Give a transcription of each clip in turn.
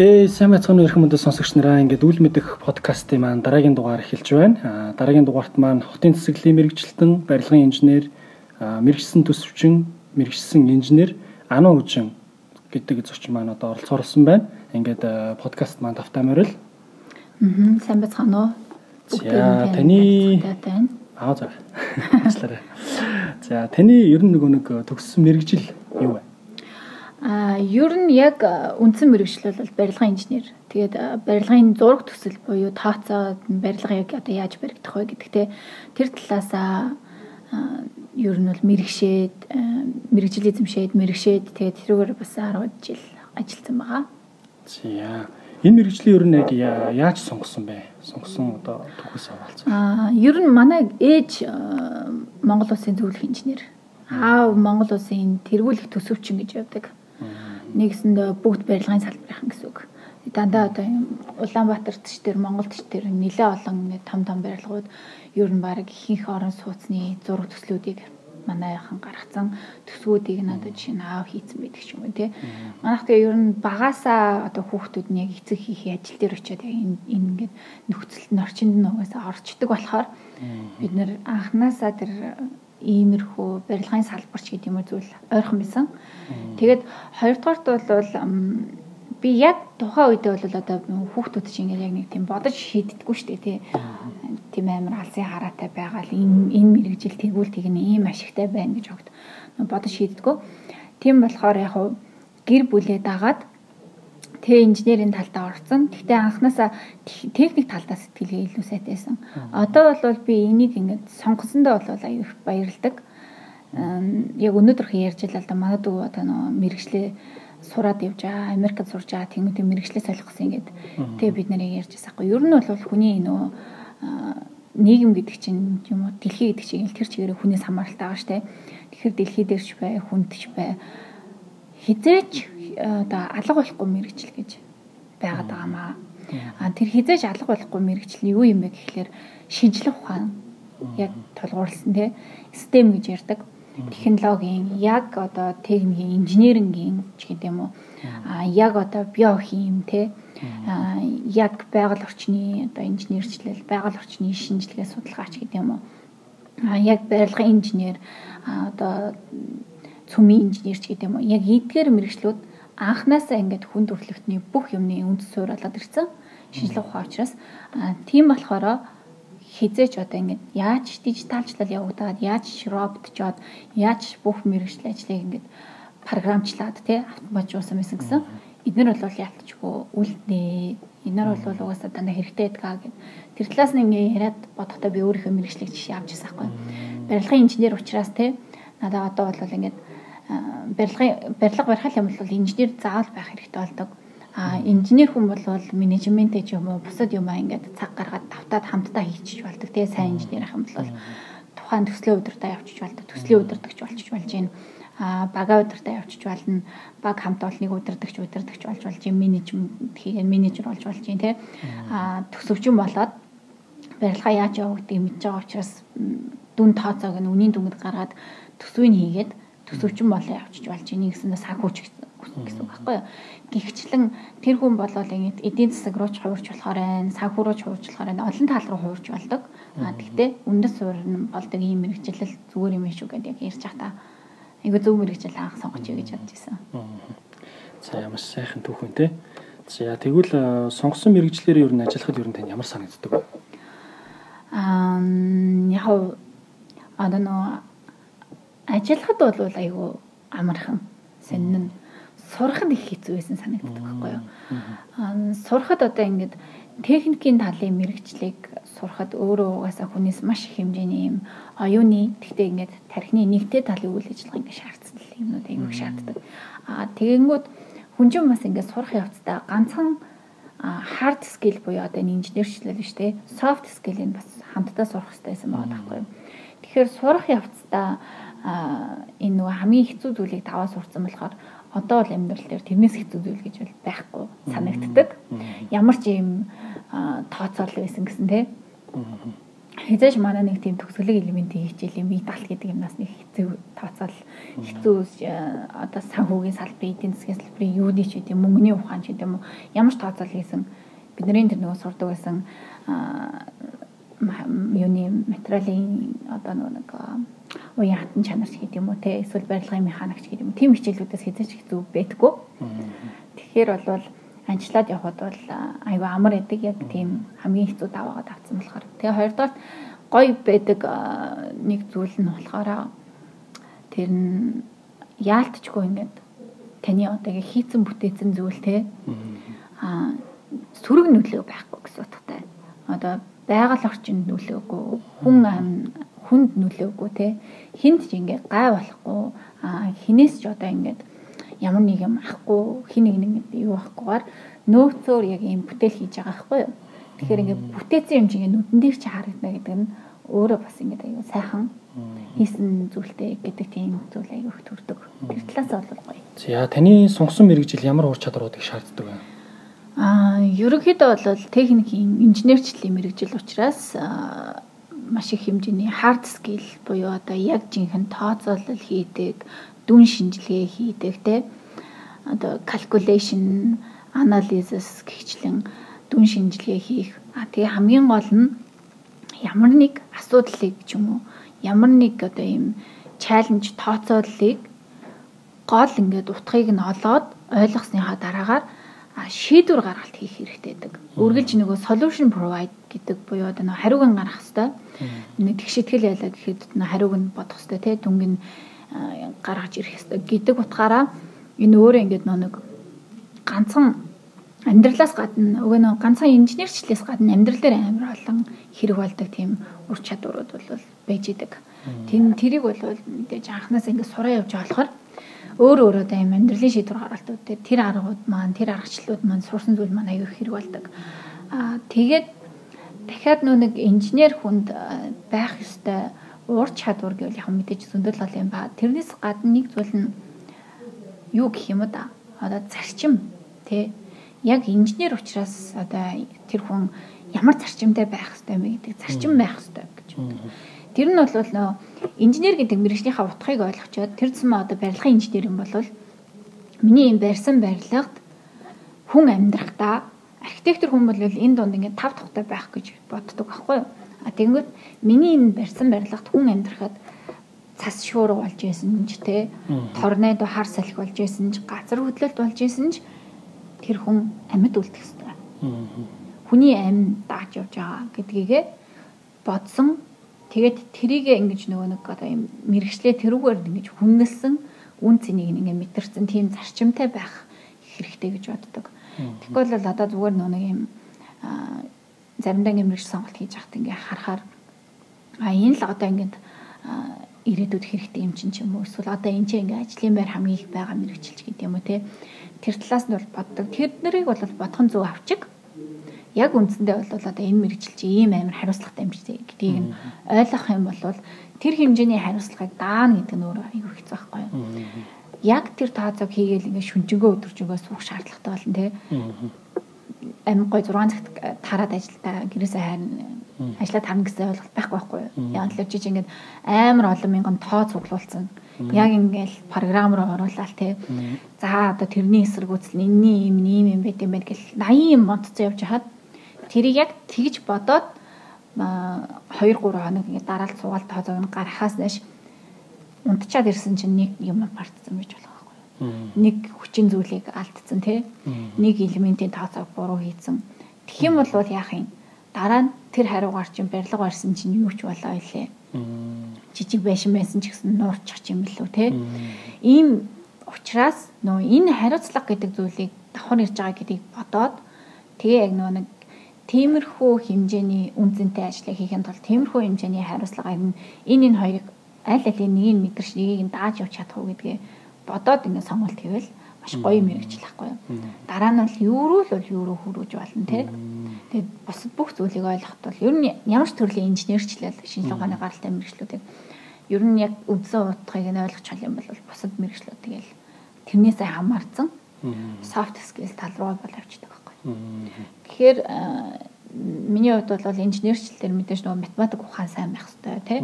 Ээ сайн байцгаана уу эрхэм мөндөд сонсогч нараа ингээд үл мэдэх подкастын маань дараагийн дугаар эхэлж байна. Аа дараагийн дугаарт маань хотын цэцэглэлийн мэрэгчлэлтэн, барилгын инженер, мэрэгчсэн төсөвчин, мэрэгчсэн инженер Ано Хүчин гэдэг зочин маань одоо оролцоор болсон байна. Ингээд подкаст маань тавтай морил. Аа сайн байцгаана уу? За таны Аа за. За таны ер нь нөгөө нэг төгссөн мэрэгжил юу вэ? А ер нь яг үндсэн мэрэгжил бол барилгын инженер. Тэгээд барилгын зураг төсөл буюу тооцоо барилга яг одоо яаж баригдах вэ гэдэгтэй тэр талаасаа ер нь бол мэрэгшээд мэрэгжил эзэмшээд мэрэгшээд тэгээд тэрүүгээр бас 10 жил ажилласан байгаа. За энэ мэрэгжлийн ер нь яг яаж сонгосон бэ? Сонгосон одоо түүхээс авалцсан. Аа ер нь манай ээж Монгол улсын зөвлөх инженер. Аав Монгол улсын тэргүүлэх төсөвчин гэж явдаг нэгсэнд бүгд барилгын салбарынхан гэсэн үг. Дандаа одоо Улаанбаатарт ч тэр Монголд ч тэр нэлээ олон том том барилгууд ер нь баг ихэнх орон сууцны зураг төслүүдийг манайхан гаргацсан төсвүүдийг надад нь аав хийцэн байдаг ч юм уу тий. Манайх тэгээ ер нь багасаа одоо хүүхдүүд нь яг эцэг хийхээ ажил дээр очиод яг энэ ингээд нөхцөлд нь орчинд нь угаасаа орчдөг болохоор бид нэр анханасаа тэр иймэрхүү барилгын салбарч гэдэг юм зүйл ойрхон байсан. Тэгээд хоёрдугаарт бол би яг тухайн үедээ бол одоо хүүхдүүд чинь яг нэг тийм бодож шийддэггүй шүү дээ тий. Тийм амар алсын хараатай байгаа л энэ энэ мэрэгжил тэгвэл тэг нь ийм ашигтай байна гэж огт бодож шийддэггүй. Тийм болохоор яг гэр бүлээ дагаад Тэ инженерийн талдаа орсон. Гэхдээ анханасаа техник талдаа сэтгэлгээ илүү сайтайсан. Одоо бол би энийг ингээд сонгосондоо бол аюу их баярлдаг. Яг өнөөдрх ярьж байлаа да манад дүү одоо нөө мэрэгчлээ сураад явж байгаа, Америкт сурж байгаа тэмүүтэ мэрэгчлээ солихсон ингээд тэгээ бид нарыг ярьж байсаахгүй. Ер нь бол хүний нөө нийгэм гэдэг чинь юм уу дэлхий гэдэг чинь тэр чигээр хүнээс хамааралтай байгаа шүү дээ. Тэгэхээр дэлхий дээр ч бай, хүнд ч бай хизээч одоо алга болохгүй мэрэгчл гэж байгаад байгаамаа. А тэр хизээж алга болохгүй мэрэгчл юу юм бэ гэхлээр шинжлэх ухаан яг тулгуурласан тий систем гэж ярддаг технологийн яг одоо техникийн инженерингийн ч гэдэг юм уу. А яг одоо биохим те а яг байгаль орчны одоо инженерчлэл байгаль орчны шинжилгээ судалгаач гэдэг юм уу. А яг барилгын инженер одоо цөмийн инженерч гэдэг юм уу. Яг эдгээр мэрэгчлүүд анханасаа ингээд хүн төрөлхтний бүх юмны үндэс суурь болоод ирсэн. Шинжлэх ухаан учраас тийм болохоор хизээч одоо ингээд яаж дижиталчлал явагдаад яаж роботчоод яаж бүх мэрэгжил ажлыг ингээд програмчлаад тий автоматжуулсан байсан гэсэн. Эднэр бол ялтчгүй үлднэ. Эднэр бол угаасаа дандаа хэрэгтэй байдгаа гэд. Тэр талаас нь ингээд яриад бодохдоо би өөрийнхөө мэрэгжлийг жишээ авч ирсэн байхгүй. Барилгын инженер учраас тий надад одоо бол ингээд барилгын барилга барих юм бол инженер заавал байх хэрэгтэй болдог. А инженер хүн бол менежменттэй ч юм уу бусад юм аа ингээд цаг гаргаад давтаад хамтдаа хийчих болдог. Тэгээ сайн инженер ах юм бол тухайн төслийн удирдаа явчих болдог. Төслийн удирдагч болчих болж байна. А бага удирдаа явчих болно. Баг хамт олныг удирдагч удирдагч болж болж юм менежмент хийгээ менежер болж болж байна те. А төсөвчин болоод барилгаа яаж явагдгийг мэдж байгаа учраас дүн тооцоог нь үнийн дүнгэд гаргаад төсвийг хийгээд төсөвчин болоо явчих болж энийг гэсэн санхүүч гэсэн үг байхгүй юу. Гэхдээ тэр хүн болол ингэ эдийн засаг руу ч хуурч болохоор байна, санхүү руу ч хуурч болохоор байна, олон тал руу хуурч болдог. А тэгтээ үндэс суурь нь болдог ийм мэрэгчлэл зүгээр юм шүү гэдэг яг ярьж байгаа та. Айгу зөв мэрэгчлэл анх сонгож гэж бодож байсан. За ямар сайхан түүхэн те. За тэгвэл сонгосон мэрэгчлэр ер нь ажиллахад ер нь тань ямар санагддаг вэ? Аа яг одоо нөө ажиллахад бол айгүй амархан сонин сурахад их хэцүү байсан санагддаг байхгүй юу. Сурахад одоо ингээд техникийн талын мэрэгчлийг сурахад өөрөө угаасаа хүнээс маш их хэмжээний юм оюуны тэгтээ ингээд тархины нэгтэй талын үйл ажиллагаа ингээд шаардсан юмнууд аягүй шаарддаг. Аа тэгэнгүүт хүн чинь бас ингээд сурах явцдаа ганцхан хард скил буюу одоо инженерчлэл биш те софт скилийг бас хамтдаа сурах хэрэгтэй байсан байгаа байхгүй юу. Тэгэхээр сурах явцдаа энэ нөгөө хамгийн хэцүү зүйлийг таваа сурцсан болохоор одоо бол амьдрал дээр тэрнээс хэцүү зүйл гэж бол байхгүй санагддаг. Ямар ч юм тооцоол байсан гэсэн тий. хязгаарч манай нэг тийм төгсгөлөг элементийн хичээлийн медаль гэдэг юмнаас нэг хэцүү тооцоол хэцүү одоо санхүүгийн салбарын эдийн засгийн салбарын юуны ч гэдэм мөнгөний ухаан ч гэдэм үү ямар ч тооцоол хийсэн бидний тэр нөгөө сурдаг байсан юуны материалын одоо нэг уян хатан чанарч гэдэг юм уу те эсвэл барилгын механикч гэдэг юм тийм хичээлүүдээс хязгаарч хэцүү байдаггүй. Тэгэхээр бол анчлаад явхад бол айгүй амар эдэг яг тийм хамгийн хэцүү даваагаад авсан болохоор. Тэгээ хоёрдоорт гоё байдаг нэг зүйл нь болохоор тэр нь яалтчгүй ингээд таны одоогийн хийцэн бүтээсэн зүйл те аа сөрөг нөлөө байхгүй гэсэн утгатай. Одоо байгаль орчинд нөлөөгүй, хүн ам хүнд нөлөөгүй те хинт ч ингээд гай болохгүй хинээс ч одоо ингээд ямар нэг юм ахгүй хин нэг нэг юу ахгүйгээр нөөцөөр яг юм бүтээл хийж байгаа байхгүй юу. Тэгэхээр ингээд бүтээсэн юм чинь нүдэн дээр ч харагдана гэдэг нь өөрөө бас ингээд аюу сайхан хийсэн зүйлтэй гэдэг тийм зүйл аюу их төрдөг. Тэр талаас бол гоё. За таны сонгосон мэрэгжил ямар ур чадваруудыг шаарддаг вэ? Аа, ерөнхийдөө бол техникийн инженерчлэлийн мэрэгжил учраас маш их хэмжээний hard skill буюу одоо яг жинхэнэ тооцоолол хийдэг, дүн шинжилгээ хийдэг те одоо calculation analysis гихчлэн дүн шинжилгээ хийх. А тэгээ хамгийн гол нь ямар нэг асуудлыг ч юм уу ямар нэг одоо ийм чаленж тооцооллыг гол ингээд утгыг нь олоод ойлгосныхаа дараагаар шийдвэр гаргалт хийх хэрэгтэй байдаг. Үргэлж нөгөө solution provide гэдэг буюу одоо нөгөө хариуг нь гаргах хэрэгтэй. Нэг тэгшитгэл ялаа гэхэд нөгөө хариуг нь бодох хэрэгтэй те дүнг нь гаргаж ирэх хэрэгтэй гэдэг утгаараа энэ өөрөө ингээд нэг ганцхан амьдралаас гадна өгөө нэг ганцхан инженерчлээс гадна амьдрал дээр амар олон хэрэг болдог тийм ур чадварууд бол байж идэг. Тийм тэрийг бол мэдээж анханаас ингээд сураа явж болохоор өөр өөр одоо юм амьдралын шийдвэр гаргалтууд дээр тэр аргууд маань тэр аргачлалууд маань сурсан зүйл маань аюу хэрэг болдог. Аа тэгээд дахиад нөө нэг инженер хүнд байх ёстой ур чадвар гэвэл яг мэдээж зөндөл бол юм ба. Тэрнээс гадна нэг зүйл нь юу гэх юм да. Одоо зарчим тий. Яг инженер учраас одоо тэр хүн ямар зарчимтай байх хэрэгтэй юм гэдэг зарчим байх хэрэгтэй гэж боддог. Тэр нь бол нөө инженер гэдэг мэрэгжлийнхаа утгыг ойлгочоод тэр зам одоо барилгын инженер юм бол миний юм барьсан барилгад хүн амьдрахдаа архитектор хүн бол энэ дунд ингээд тав тухтай байх гэж боддог байхгүй юу? А тэгэнгүүт миний энэ барьсан барилгад хүн амьдрахад цас шуурга болж исэн ч те торнадо хар салхи болж исэн ч газар хөдлөлт болж исэн ч тэр хүн амьд үлдэх ёстой. Хүний амь дааж явж байгаа гэдгийгэ бодсон. Тэгээд трийгээ ингэж нөгөө нэг одоо юм мэрэгчлээ тэрүүгээр ингэж хүннэлсэн үн цэнийг ингэ мэдэрсэн тийм зарчимтай байх хэрэгтэй гэж боддог. Тэгэхгүй бол одоо зүгээр нөгөө юм заримдаа ингээ мэрэгч сонголт хийж байхад ингээ харахаар а энэ л одоо ингээд ирээдүйд хэрэгтэй юм чинь ч юм уу? Эсвэл одоо энэ чинь ингээ ажлын байр хамгийн их байгаа мэрэгчлж гэдэг юм уу те? Тэр талаас нь бол боддог. Тэр нарыг бол бодхон зөв авчиг яг үндсэндээ бол одоо энэ мэрэгжил чи ийм амар хариуцлагатай юм чи гэдгийг нь ойлгох юм бол тэр хэмжээний хариуцлагыг даана гэдэг нь өөрөө аюу хэцүү байхгүй юу? Яг тэр тооцоог хийгээл ингээ шүнжэнгөө өдөржингөө суух шаардлагатай болно те. Амин гой 6 цагт таарад ажилдаа гэрээсээ хайрна ажиллаад харна гэсэн ойлголт байхгүй байхгүй юу. Яг л жиж ингээд амар олон мянган тоо цуглуулсан. Яг ингээд програм руу оруулаад те. За одоо тэрний эсэргүүцэл энэний юм ийм юм байт юм байна гэл 80 юм бодцоо явж хаад тэрийг яг тэгж бодоод 2 3 хоног ингээд дараалал суугаал тооцоог нь гарахаас нэш унтчаад ирсэн чинь нэг юм бартсан байж болох нэг хүчин зүйлийг алдсан тий нэг элементийн тооцоог буруу хийсэн тэгэх юм бол яах юм? Дараа нь тэр хариугаар чинь барилга барьсан чинь юу ч болоо илээ жижиг байшин байсан ч гэсэн нуурчих юм билүү тий ийм учраас нөө энэ хариуцлага гэдэг зүйлийг давхар ирж байгаа гэдгийг бодоод тэгээ яг нөө нэг тиймэрхүү хэмжээний үнцэнтэй ажлыг хийхэд бол тиймэрхүү хэмжээний хариуцлага энэ энэ хоёрыг аль алийг нэг нь мэдэрч нэгийг нь дааж явж чадах уу гэдгээ бодоод ингэ сонголт хийвэл маш гоё мэрэгжил ахгүй юу. Дараа нь бол юу руу л бол юу руу хүрүүж болно те. Тэгээд бусад бүх зүйлийг ойлгоход бол ер нь ямар ч төрлийн инженерчлэл шинжилгээ ухааны гаралтай мэрэгчлүүдийг ер нь яг үндсэн утгыг нь ойлгож чал юм бол бусад мэрэгчлүүд тэгэл тэрнээсээ хамаарсан soft skills тал руу бол байхгүй. Тэгэхээр миний хувьд бол инженерчлэл дээр мэдээж нөгөө математик ухаан сайн байх хэрэгтэй тий.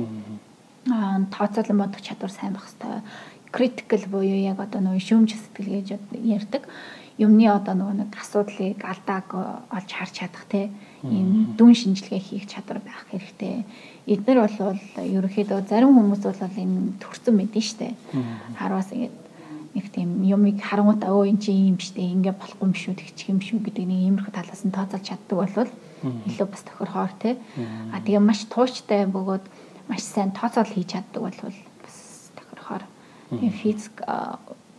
Аа тооцоолон бодох чадвар сайн байх хэрэгтэй. Critical буюу яг одоо нөгөө шүүмж сэтгэл гэж ярьдаг. Юмны одоо нөгөө нэг асуудлыг алдааг олж харж чадах тий. Ийм дүн шинжилгээ хийх чадвар байх хэрэгтэй. Эднэр бол ерөөхдөө зарим хүмүүс бол энэ төрцөн мэдэн штэ. Хараас ингэж нэг тийм юмыг харангуйта өө эн чинь юм штэ ингээ болохгүй юм шүү тэгчих юм шүү гэдэг нэг иймэрхүү талаас нь тооцоолж чаддаг болвол илүү бас тохирохоор те. А тэгээ маш тууштай бөгөөд маш сайн тооцоол хийж чаддаг болвол бас тохирохоор тийм физик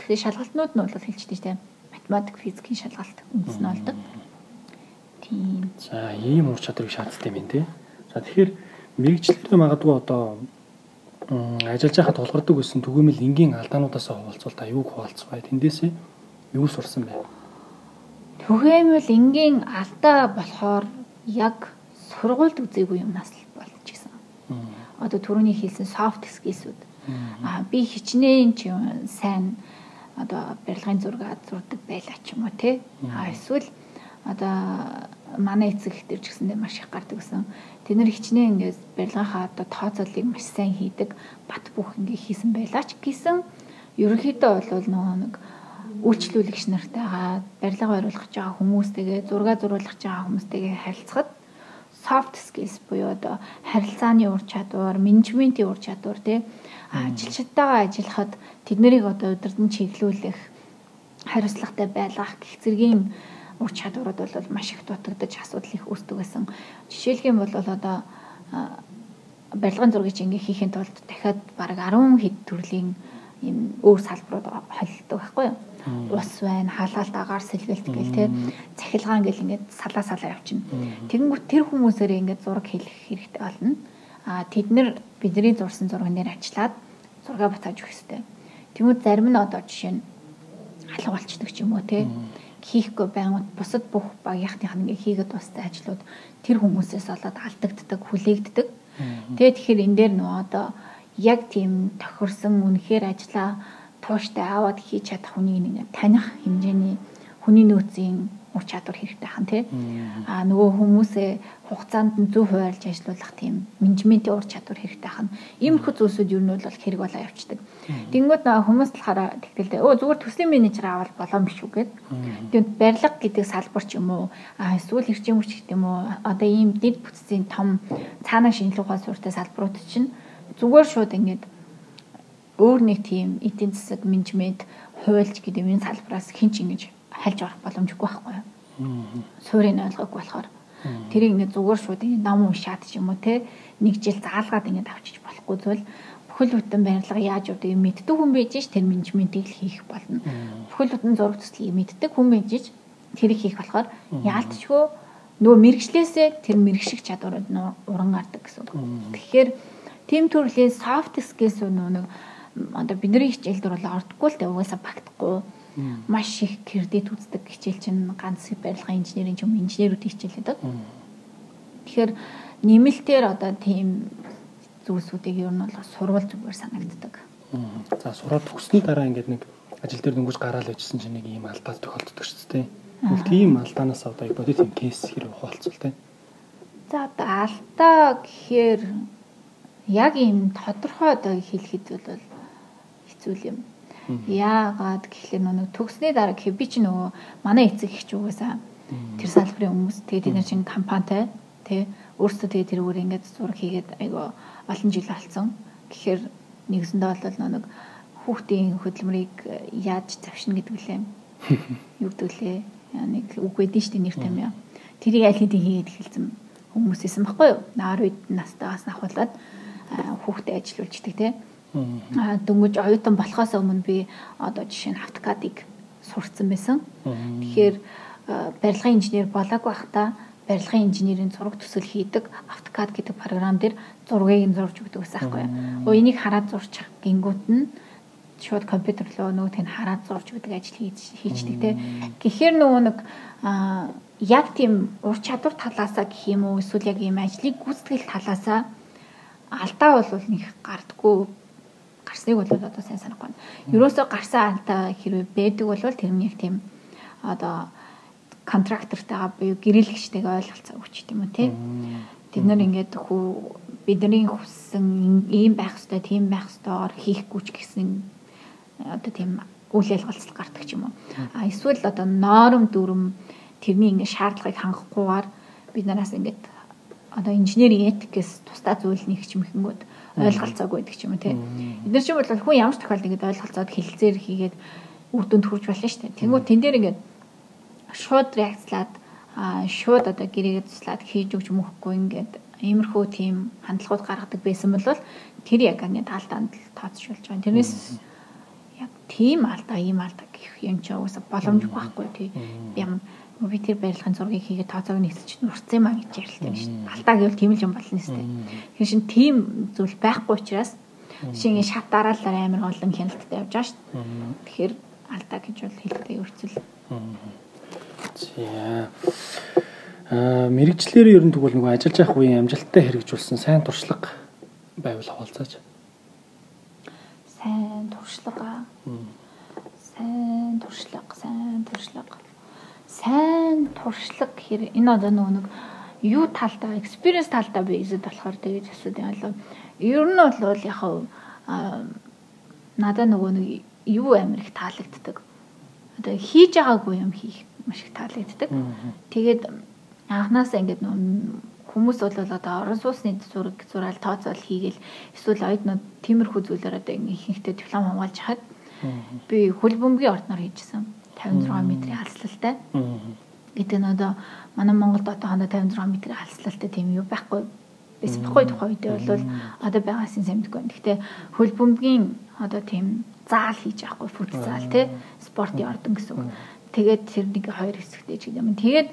тэгэхээр шалгалтнууд нь бол хэлчихдэг те. Математик физикийн шалгалт үндэс нь болдог тийм. За ийм ур чадварыг шаарддаг юм те. За тэгэхээр мэрэгчлэлтэй магадгүй одоо ажиллаж байхад тулгардаг гэсэн түгээмэл энгийн алдаануудаас хуваалцвал та юуг хуваалцваа тэндээсээ юу сурсан бэ? Түгээмэл энгийн алдаа болохоор яг сургуульд үзээгүй юмнаас л болж гисэн. Одоо түрүүний хэлсэн soft skills-үүд. Аа би хичнээн ч сайн одоо барилгын зураг зурдаг байлаа ч юм уу те. Аа эсвэл одоо манай эцэг ихтэй ч гэсэндээ маш их гардаг гэсэн. Тэд нар хичнээн ингээд барилгынхаа одоо тооцоолыг маш сайн хийдэг, бат бөх ингээд хийсэн байлаа ч гэсэн ерөнхийдөө бол нөгөө нэг үйлчлүүлэгч нартайгаа барилга бариулах гэж байгаа хүмүүстэйгээ зураг зурулах гэж байгаа хүмүүстэйгээ харилцахад soft skills буюу одоо харилцааны ур чадвар, менежментийн ур чадвар тий. Ажилчдаагаа ажиллахад тэднийг одоо удирдан чиглүүлэх хариуцлагатай байлгах гэх зэргийн ур чадварууд бол маш их дутагдаж асуудал их үүсдэг байсан. Жишээлхийн бол одоо барилгын зургийг ингээ хийхин тулд дахиад бараг 10 хэд төрлийн юм өөр салбарууд холилдог байхгүй юу? Ус байна, халаалт агаар сэлгэлт гэл те цахилгаан гэл ингээд салаа салаа явчихна. Тэгэнгүүт тэр хүмүүсээр ингээд зураг хийх хэрэгтэй болно. А тэд нэр бидний зурсан зураг нэр ажиллаад зураг батааж өгөх хэрэгтэй. Тэнгүүд зарим нь одоо жишээ нь алга болчдөг ч юм уу те хийхгүй байнгут бусад бүх багийнхных ингээ хийгээд тустай ажлууд тэр хүмүүсээс олоод алдагддаг, хүлээгддэг. Тэгээд тэгэхээр энэ дээр нөө одоо яг тийм тохирсон үнэхээр ажиллаа тууштай аваад хийж чадах хүнийг ингээ таних хэмжээний хүний нөөцийн ур чадвар хэрэгтэй хан тий. Аа нөгөө хүмүүсээ хугацаанд нь зөв хуваарлж ажиллуулах тийм менежментийн ур чадвар хэрэгтэй хан. Иймэрхүү зүйлсүүд ер нь бол хэрэг болоо явцдаг. Тэнгүүд хүмүүс талахаараа тэгтэлдэ өө зүгээр төслийн менежер аваад болоо биш үү гэд. Тэгээд барилга гэдэг салбар ч юм уу эсвэл эрчим хүч гэдэг юм уу одоо ийм дэд бүтцийн том цаанаа шинжилгээ ухаан суурьтай салбарууд чинь зүгээр шууд ингээд өөр нэг тийм эдийн засаг менежмент хуульч гэдэг энэ салбараас хинч ингэж хальж орох боломжгүй байхгүй юу. Суурийг ойлгоогүй болохоор. Тэрийг ингээд зүгээр шууд ном уншаад ч юм уу те нэг жил заалгаад ингээд авчиж болохгүй зүйл. Бүхэл бүтэн барилга яаж үүдээ мэддэг хүн байж ш тэр менежментийг хийх болно. Бүхэл бүтэн зураг төслийг мэддэг хүн байж ш тэрийг хийх болохоор яалтчгүй нөгөө мэрэгчлээсээ тэр мэрэгших чадварууд нь уран гардаг гэсэн үг. Тэгэхээр тийм төрлийн soft skills нөгөө нэг одоо бидний хичээл дөр бол ордоггүй л дээ угаасаа багтахгүй маш их кредит үздэг хичээл чинь ганц барилгын инженерийн ч юм инженерүүд хичээл гэдэг. Тэгэхээр нэмэлтээр одоо тийм зүйлсүүдийг ер нь бол сурвал зүгээр санагддаг. За сураад төгссөний дараа ингээд нэг ажил дээр дөнгөж гараал явжсэн чинь нэг ийм алдаа тохиолддог шүү дээ. Тийм алдаанаас одоо бодит юм кейс хэрэг ухаалцвал тээ. За одоо алдаа гэхээр яг ийм тодорхой одоо хэлэхэд бол хэцүү юм Яагаад гэхлээр нөгөө төгснээ дараа би чи нөгөө манай эцэг их ч угаасаа тэр салбарын хүмүүс тэгээд тэд нар чинь компанитай тий өөрсдөө тэгээд тэр өөр ингээд зураг хийгээд айгаа олон жил болсон. Тэгэхээр нэгсэндээ бол нэг хүүхдийн хөдөлмөрийг яаж завшина гэдэг үлээ. Юу гэдэг үлээ. Нэг үг байдэн штэ нэр тамиа. Тэрийг аль хэдийн хийгээд эхэлсэн хүмүүс исэн баггүй юу? 10 үед настайгаас ахвалаад хүүхдээ ажилуулждаг тий дөнгөж оюутан болохоос өмнө би одоо жишээ нь автокадыг сурцсан байсан. Тэгэхээр барилгын инженер болоогүй байхдаа барилгын инженерийн зураг төсөл хийдэг автокад гэдэг програм дээр зургийг нь зурж өгдөг байсан байхгүй юу. Энийг хараад зурчих гингүүт нь шууд компьютер руу нөгөө тань хараад зурж өгдөг ажил хийждэг те. Гэхдээ нөгөө нэг яг тийм ур чадвар талаасаа гэх юм уу эсвэл яг ийм ажлыг гүйцэтгэх талаасаа алдаа бол нэг гардггүй гарсныг бол одоо сайн санахгүй байна. Ерөөсөө гарсан алдаа хэрвээ байдаг бол тэрний их тийм одоо контрактортойгоо буюу гэрээлэгчтэйгээ ойлголцоо өгч тийм үү тий. Тэд нар ингээд хүү бидний хүссэн ийм байх ёстой, тийм байх ёстойгоор хийхгүй ч гэсэн одоо тийм үйл ялгалцал гардаг ч юм уу. А эсвэл одоо ноором дүрм тэрний ингээд шаардлагыг хангахгүйгээр бид нараас ингээд одоо инженерийн этикээс тусдаа зүйл нэг ч юм ихэнгүүд ойлголцоогүй гэдэг ч юм уу тий. Эдгээр чинь бол хүн ямар ч тохиолдолд ингээд ойлголцоод хилцээр хийгээд үр дүнд хүрч болно шүү дээ. Тэнгүү тэн дээр ингээд шууд реакцлаад шууд одоо гэрээгээ туслаад хийж өгч мөхгүй ингээд иймэрхүү тийм хандлагууд гаргадаг байсан бол тэр яг ингээд таалтаанд тооцоолж байгаа. Тэрнээс яг тийм алдаа ийм алдаа гэх юм чи уусаа боломжгүй байхгүй тий. Ям би тэр барилгын зургийг хийгээд тооцоог нэгсэж нурцсан маа гэж ярилтай байна шүү. Алдаа гэвэл тийм л юм болно дээ. Тэгэхээр шин тийм зүйл байхгүй учраас шинэ шат дараалал амар олон хяналттай явж байгаа шүү. Тэгэхээр алдаа гэж бол хэлдэг өрцөл. За. Аа мэрэгчлэр ер нь тэгвэл нөгөө ажиллаж явах үеийн амжилттай хэрэгжүүлсэн сайн туршлага байвал хаваалцаач. Сайн туршлага. Сайн туршлага, сайн туршлага. Сайн туршлага гэхээр энэ одоо нөгөө нэг юу талдаа, experience талдаа эзэд болохоор тэгэж асуудаг юм. Ер нь бол яг надад нөгөө нэг юу амир их таалагддаг. Одоо хийж байгаагүй юм хийх маш их таалагддаг. Тэгээд анханасаа ингээд хүмүүс бол одоо орон сууцны зураг зураал тооцоол хийгээл эсвэл оюутнууд тиймэрхүү зүйлээр одоо ихэнхдээ диплом хамгаалж хахад би хөл бөмбөгийн ордноор хийжсэн 56 метрийн алслалтай. Гэдэг нь одоо манай Монголд одоохондоо 56 метрийн алслалтай тийм юу байхгүй байсан байхгүй тухай үедээ бол одоо байгаасын самдгүй. Гэхдээ хөл бөмбөгийн одоо тийм заал хийж авахгүй футзал тий спортын ордон гэсэн үг. Тэгээд тэр нэг хоёр хэсэгтэй ч гэдэг юм. Тэгээд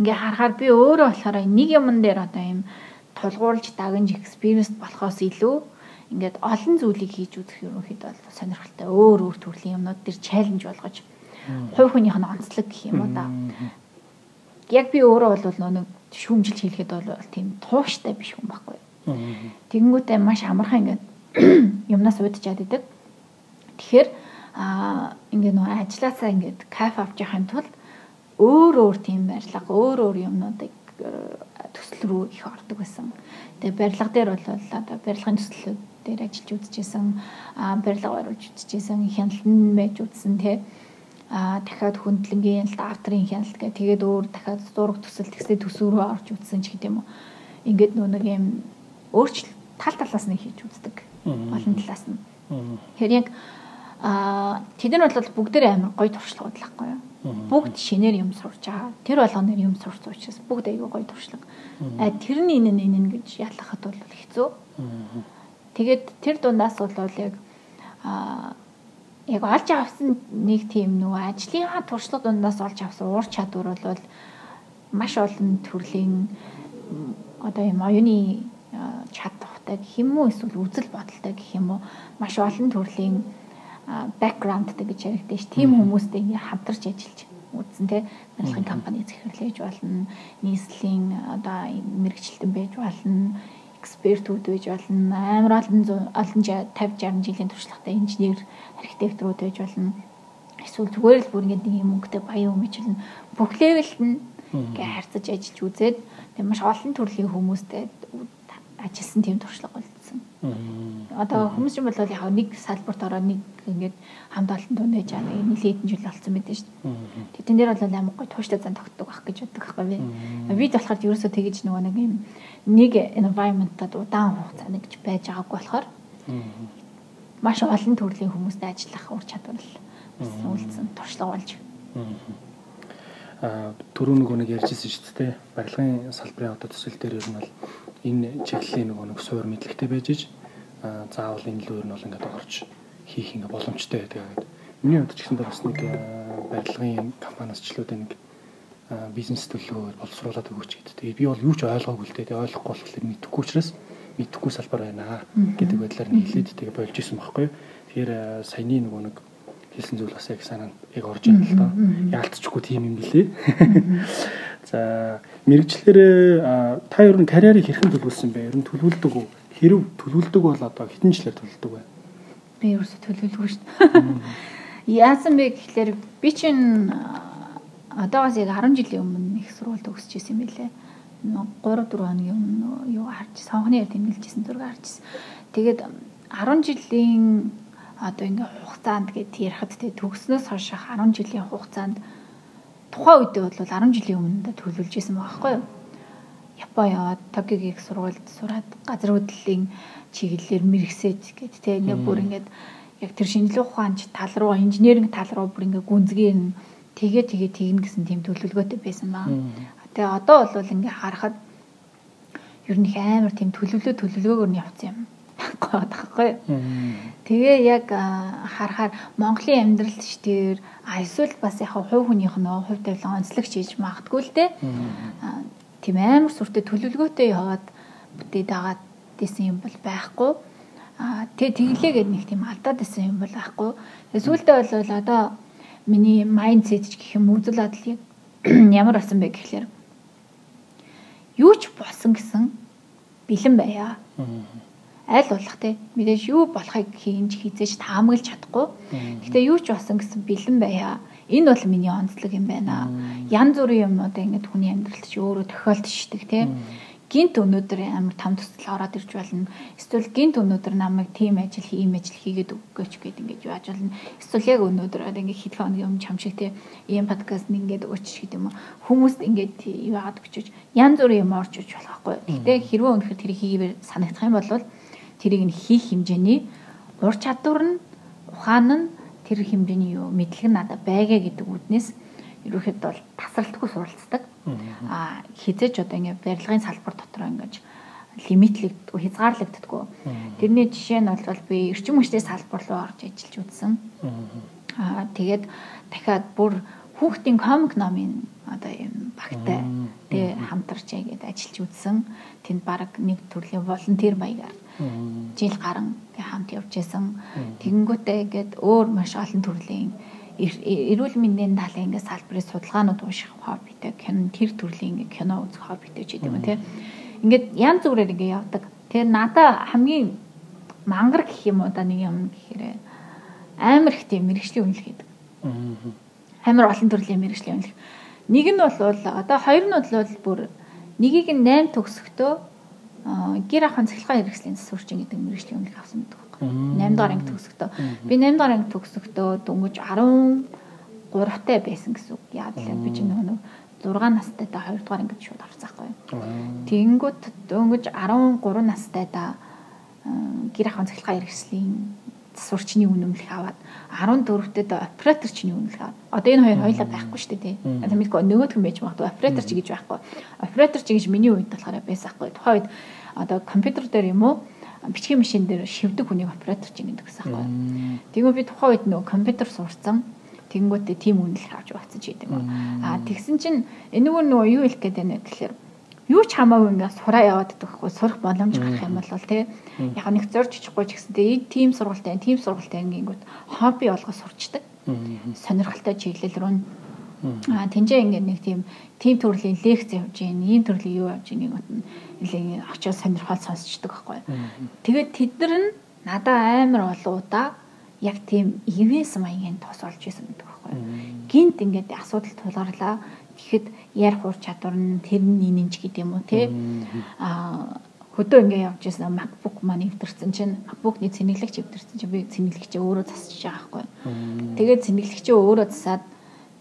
ингээ харахаар би өөрөө болохоор нэг юмн дээр одоо юм тулгуурлаж дагнж экспириенс болохоос илүү ингээд олон зүйлийг хийж үзэх ерөнхийд бол сонирхолтой өөр өөр төрлийн юмнууд дээр чаленж болгож хувь хүнийх нь онцлог гэх юм уу да. Яг би өөрөө бол нэг шүүмжилж хэлэхэд бол тийм тууштай биш хүн байхгүй. Тэгэнгүүтээ маш амархан ингээд юмнаас уудчаад идэг. Тэгэхээр аа ингээ нөө ажилласаа ингээд кайф авч яхахын тулд өөр өөр тийм барилга, өөр өөр юмнуудыг э, төсөл рүү их ордог байсан. Тэгээ барилга дээр бол одоо барилгын төслүүд дээр ажиллаж үзчихсэн, аа барилга оруулж үзчихсэн, хяналтан байж үзсэн тий. Аа дахиад хөндлөнгийн хяналт, авторын хяналт гэх тэгээд өөр дахиад зураг төсөл тэгсээ төсөв рүү орж үзсэн ч гэдэм үү. Ингээд нөө нэг юм өөрчлөлт тал талаас нь хийж үздэг. Олон талаас нь. Тэгэхээр яг Аа тэд нар бол бүгдээр амар гоё туршлага бодлохгүй юу. Бүгд шинээр юм сурж байгаа. Тэр болгоноор юм сурч учраас бүгд айгүй гоё туршлага. А тэрний энэ энэ гэж ялахад бол хэцүү. Тэгээд тэр дундаас бол яг аа яг олж авсан нэг тийм нөгөө ажлынхаа туршлага дундаас олж авсан уур чадвар бол маш олон төрлийн одоо юм оюуны чадвартай гэх юм уу эсвэл үзэл бодолтой гэх юм уу маш олон төрлийн бэкграундтэй гэж яригдэн ш. Тим хүмүүстэй ингээ хамтарч ажиллаж үзсэн те барилгын компани захирлаж болно. Нийслэлийн одоо мэрэгчлэлтэн байж болно. Экспертүүд байж болно. Амар олон олон 50 60 жилийн туршлагатай инженер, архитекторууд байж болно. Эсвэл зүгээр л бүр ингээ нэг юм өнгөтэй баян өмчлэн бүх левелд нь ингээ харьцаж ажиллаж үзээд тэг маш олон төрлийн хүмүүстэй ажилласан тийм туршлага. Одоо хүмүүс юм бол яг нэг салбарт ороо нэг ингээд хамт олон дунд байж байгаа нэг нэлээд жил болсон байдаг шүү дээ. Тэдэн дээр бол амар гой тууштай зан тогтдог байх гэж боддог байхгүй би. Бид болохоор ерөөсөө тэгэж нөгөө нэг юм нэг environment-ад удаан хугацааны гэж байж байгааг болохоор маш олон төрлийн хүмүүстэй ажиллах ур чадвар л үлдсэн туршлага болж. Аа түрүү нөгөө нэг ярьжсэн шүү дээ. Барилгын салбарын одоо төсөл дээр ер нь бол энэ чиглэлийн нөгөө нэг суур мэдлэгтэй байж иж заавал энэ л өөр нь бол ингээд орж хийх ингээ боломжтой байдаг гэдэг. Миний хувьд ч гэсэн бас нэг барилгын компаниас ч л үүдээ нэг бизнес төлөвөөр боловсруулаад өгөөч гэдэг. Тэгээ би бол юу ч ойлгоогүй л дээ. Тэгээ ойлгохгүй болохоор мэдэхгүй учраас мэдэхгүй салбар байна гэдэг байдлаар нь хэлээд тэгээ болж исэн байхгүй. Тэгэхээр саяны нөгөө нэг хэлсэн зүйл бас яг санаанд яг орж ирнэ л доо. Яалтчгүй тийм юм билээ. За мэрэгчлэр та ер нь карьерийг хэрхэн төлөвлөсөн бэ? Ер нь төлөвлөдөг үү? Хэрв төлөвлөдөг бол одоо хэдэн жилээр төлөвлөдөг вэ? Би ерөөсө төлөвлөгүй шүү дээ. Яасан бэ гэхлээр би чинь одоогоос яг 10 жилийн өмнө их сургууль төгсөж исэн юм билээ. 3 4 хоногийн өмнө юу харж сонхны яа тэмдэглэжсэн зураг харжсэн. Тэгээд 10 жилийн одоо ингээ хугацаанд гээд ярихад те төгснөөс хойш 10 жилийн хугацаанд тухайн үедээ бол 10 жилийн өмнө төлөвлөж исэн байгаа байхгүй юу? Япон яваад Токиогийн сургуульд сураад газар хөдлөлийн чиглэлээр мэрэгсэж гээд те ингээ бүр ингээд яг тэр шинжилгээ ухаанч тал руу инженеринг тал руу бүр ингээ гүнзгий тэгээ тэгээ тэгнэ гэсэн тийм төлөвлөгөөтэй байсан баа. Тэгээ одоо бол ингээ харахад ер нь их амар тийм төлөвлөө төлөвлөгөөгөр нь явцсан юм гоод тахгүй. Тэгээ яг харахаар Монголын амьдралд ч тэр эсвэл бас яг хувь хүнийх нь хувь тавилан онцлогч хийж магтгүй л дээ. Тийм амар сүртэй төлөвлөгөөтэй яваад бүтээд агаад дисэн юм бол байхгүй. Аа тэгээ тэглээгээд нэг тийм алдаад исэн юм бол байхгүй. Тэгээ сүүлдээ бол одоо миний майндсет гэх юм үзэл бодол ямар болсон бэ гэхлээр юу ч болсон гэсэн бэлэн байя. Аль болох те мэдээж юу болохыг хийж хизээж таамаглаж чадахгүй. Гэхдээ юу ч болсон гэсэн бэлэн байя. Энэ бол миний онцлог юм байна. Ян зүрийн юмнууд ингээд хүний амьдралд ч өөрөө тохиолдчихдаг те гинт өнөөдөр амар там төсөл ороод ирж болно. Эсвэл гинт өнөөдөр намайг тийм ажил ийм ажил хийгээд өгөөч гэд ингэж яаж болно. Эсвэл яг өнөөдөр ингэ хэдхэн хоногийн өмнө чам шиг те ийм подкаст ингээд өгч гэдэг юм уу. Хүмүүст ингээд юу яагаад өгчөж янз бүрийн юм орж иж болохгүй. Гэтэ хэрвээ өнөхөр тэрийг хийгээр санагдах юм бол тэрийг нь хийх хэмжээний ур чадвар нь ухаан нь тэр хэмжээний юу мэдлэг надад байгаа гэдэг үднээс ерөөхдөө бол тасралтгүй суралцдаг а хизэж одоо ингээ барилгын салбар дотор ингэж лимитлэгддэг хязгаарлагддаггүй. Тэрний жишээ нь бол би эрчим хүчтэй салбар руу орж ажиллаж үзсэн. Аа тэгээд дахиад бүр хүүхдийн комик номын одоо юм багтай тэг хамтарч яагээд ажиллаж үзсэн. Тэнд баг нэг төрлийн волонтер маягаар жил гарan хамт явж исэн. Тэгэнгүүтээ ингээд өөр маш олон төрлийн эрүүл мэндийн талын ингээд салбарын судалгаанууд унших хоббитэй кино тэр төрлийн ингээд кино үзэх хоббитэй ч гэдэг юм тий. Ингээд янз бүрээр ингээд явдаг. Тэгээ надаа хамгийн мангар гэх юм уу да нэг юм гэхээр амар их тийм мэрэгжлийн үнэлэх гэдэг. Амар олон төрлийн мэрэгжлийн үнэлэх. Нэг нь бол одоо хоёр нь бол бүр нэгийг нь 8 төгсөхдөө гэр ахын цахилгаан хэрэгслийн засварчин гэдэг мэрэгжлийн үнэлэх авсан байдаг 8 дугаар анги төгсөхдөө. Би 8 дугаар анги төгсөхдөө дөнгөж 13 таа байсан гэсэн үг. Яагаад гэвэл би чинь нөгөө 6 настай та 2 дугаар ангид шууд орцсаахгүй. Тэнгүүт дөнгөж 13 настай та гэр ахын цахилгаан хэрэгслийн засварчны үнэмлэх аваад 14-т операторчны үнэмлэх аваад одоо энэ хоёр хоёлаа байхгүй шүү дээ тий. Тамидгүй нөгөөх нь байж магадгүй оператор ч гэж байхгүй. Оператор ч гэж миний үед болохоор байсаахгүй. Тухайн үед одоо компьютер дээр юм уу бичгийн машин дээр шивдэг хүнийг оператор чинь гэдэг гэсэн байхгүй. Тэгвэл би тухайн үед нөгөө компьютер сурцсан. Тэнгүүтээ тим үнэлэх авч багцаж идэв юм. Аа тэгсэн чинь энэгээр нөгөө юу хэлэх гээд байна гэхээр юу ч хамаагүй ингээд сураа яваад хгүй сурах боломж гарах юм бол тий яг нэг зорж ичихгүй ч гэсэнтэй тим сургалттай тим сургалттай ингэнгүүт хобби болгоо сурчдаг. Сонирхолтой чиглэл рүү аа тэнцээ ингээд нэг тийм тим төрлийн лекц явж гин ийм төрлийн юу явж гин гот нь очиод сонирхол сонсчдаг байхгүй. Тэгээд тэд нар нь надаа амар олон удаа яг тийм ивэс маягийн тос олж исэн гэдэг байхгүй. Гинт ингээд асуудал тулгарлаа. Тэгэхэд ярих ур чадвар нь тэр нь нинж гэдэг юм уу те. Аа хөдөө ингээ явж ирсэн MacBook маань эвдэрсэн чинь MacBook-ний цэнэглэгч эвдэрсэн чинь би цэнэглэгчээ өөрөө засчих байгаа байхгүй. Тэгээд цэнэглэгчээ өөрөө засаад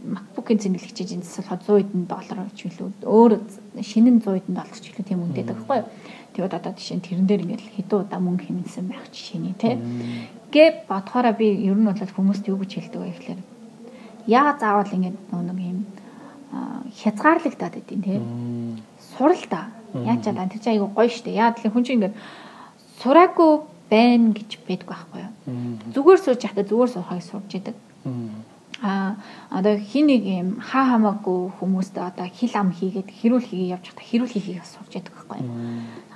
MacBook-ийн цэнэглэгчийн энд засвал 100 хэдэн доллар ч билүү өөр шинэ нь 100 хэдэн доллар ч билүү тийм үнэтэй байхгүй юу. Тэгээд одоо жишээ нь тэрэн дээр ингээл хэдэн удаа мөнгө хэмнэсэн байх жишээний тий. Гэ бодохоороо би ер нь бол хүмүүст юу гэж хэлдэг вэ гэхээр яагаад заавал ингээд нэг юм хязгаарлагдаад байдیں۔ тий. Сурал та. Яачаад тэр чинь айгу гоё штэ. Яагаад гэвэл хүн чинь ингээд сураагүй байна гэж байдгүй байхгүй юу. Зүгээр сууж яхад зүгээр суухыг сурж идэг а одоо хин нэг юм хаа хамаагүй хүмүүст одоо хил ам хийгээд хэрүүл хийгээ явж байхдаа хэрүүл хийхийг сурч яадаг байхгүй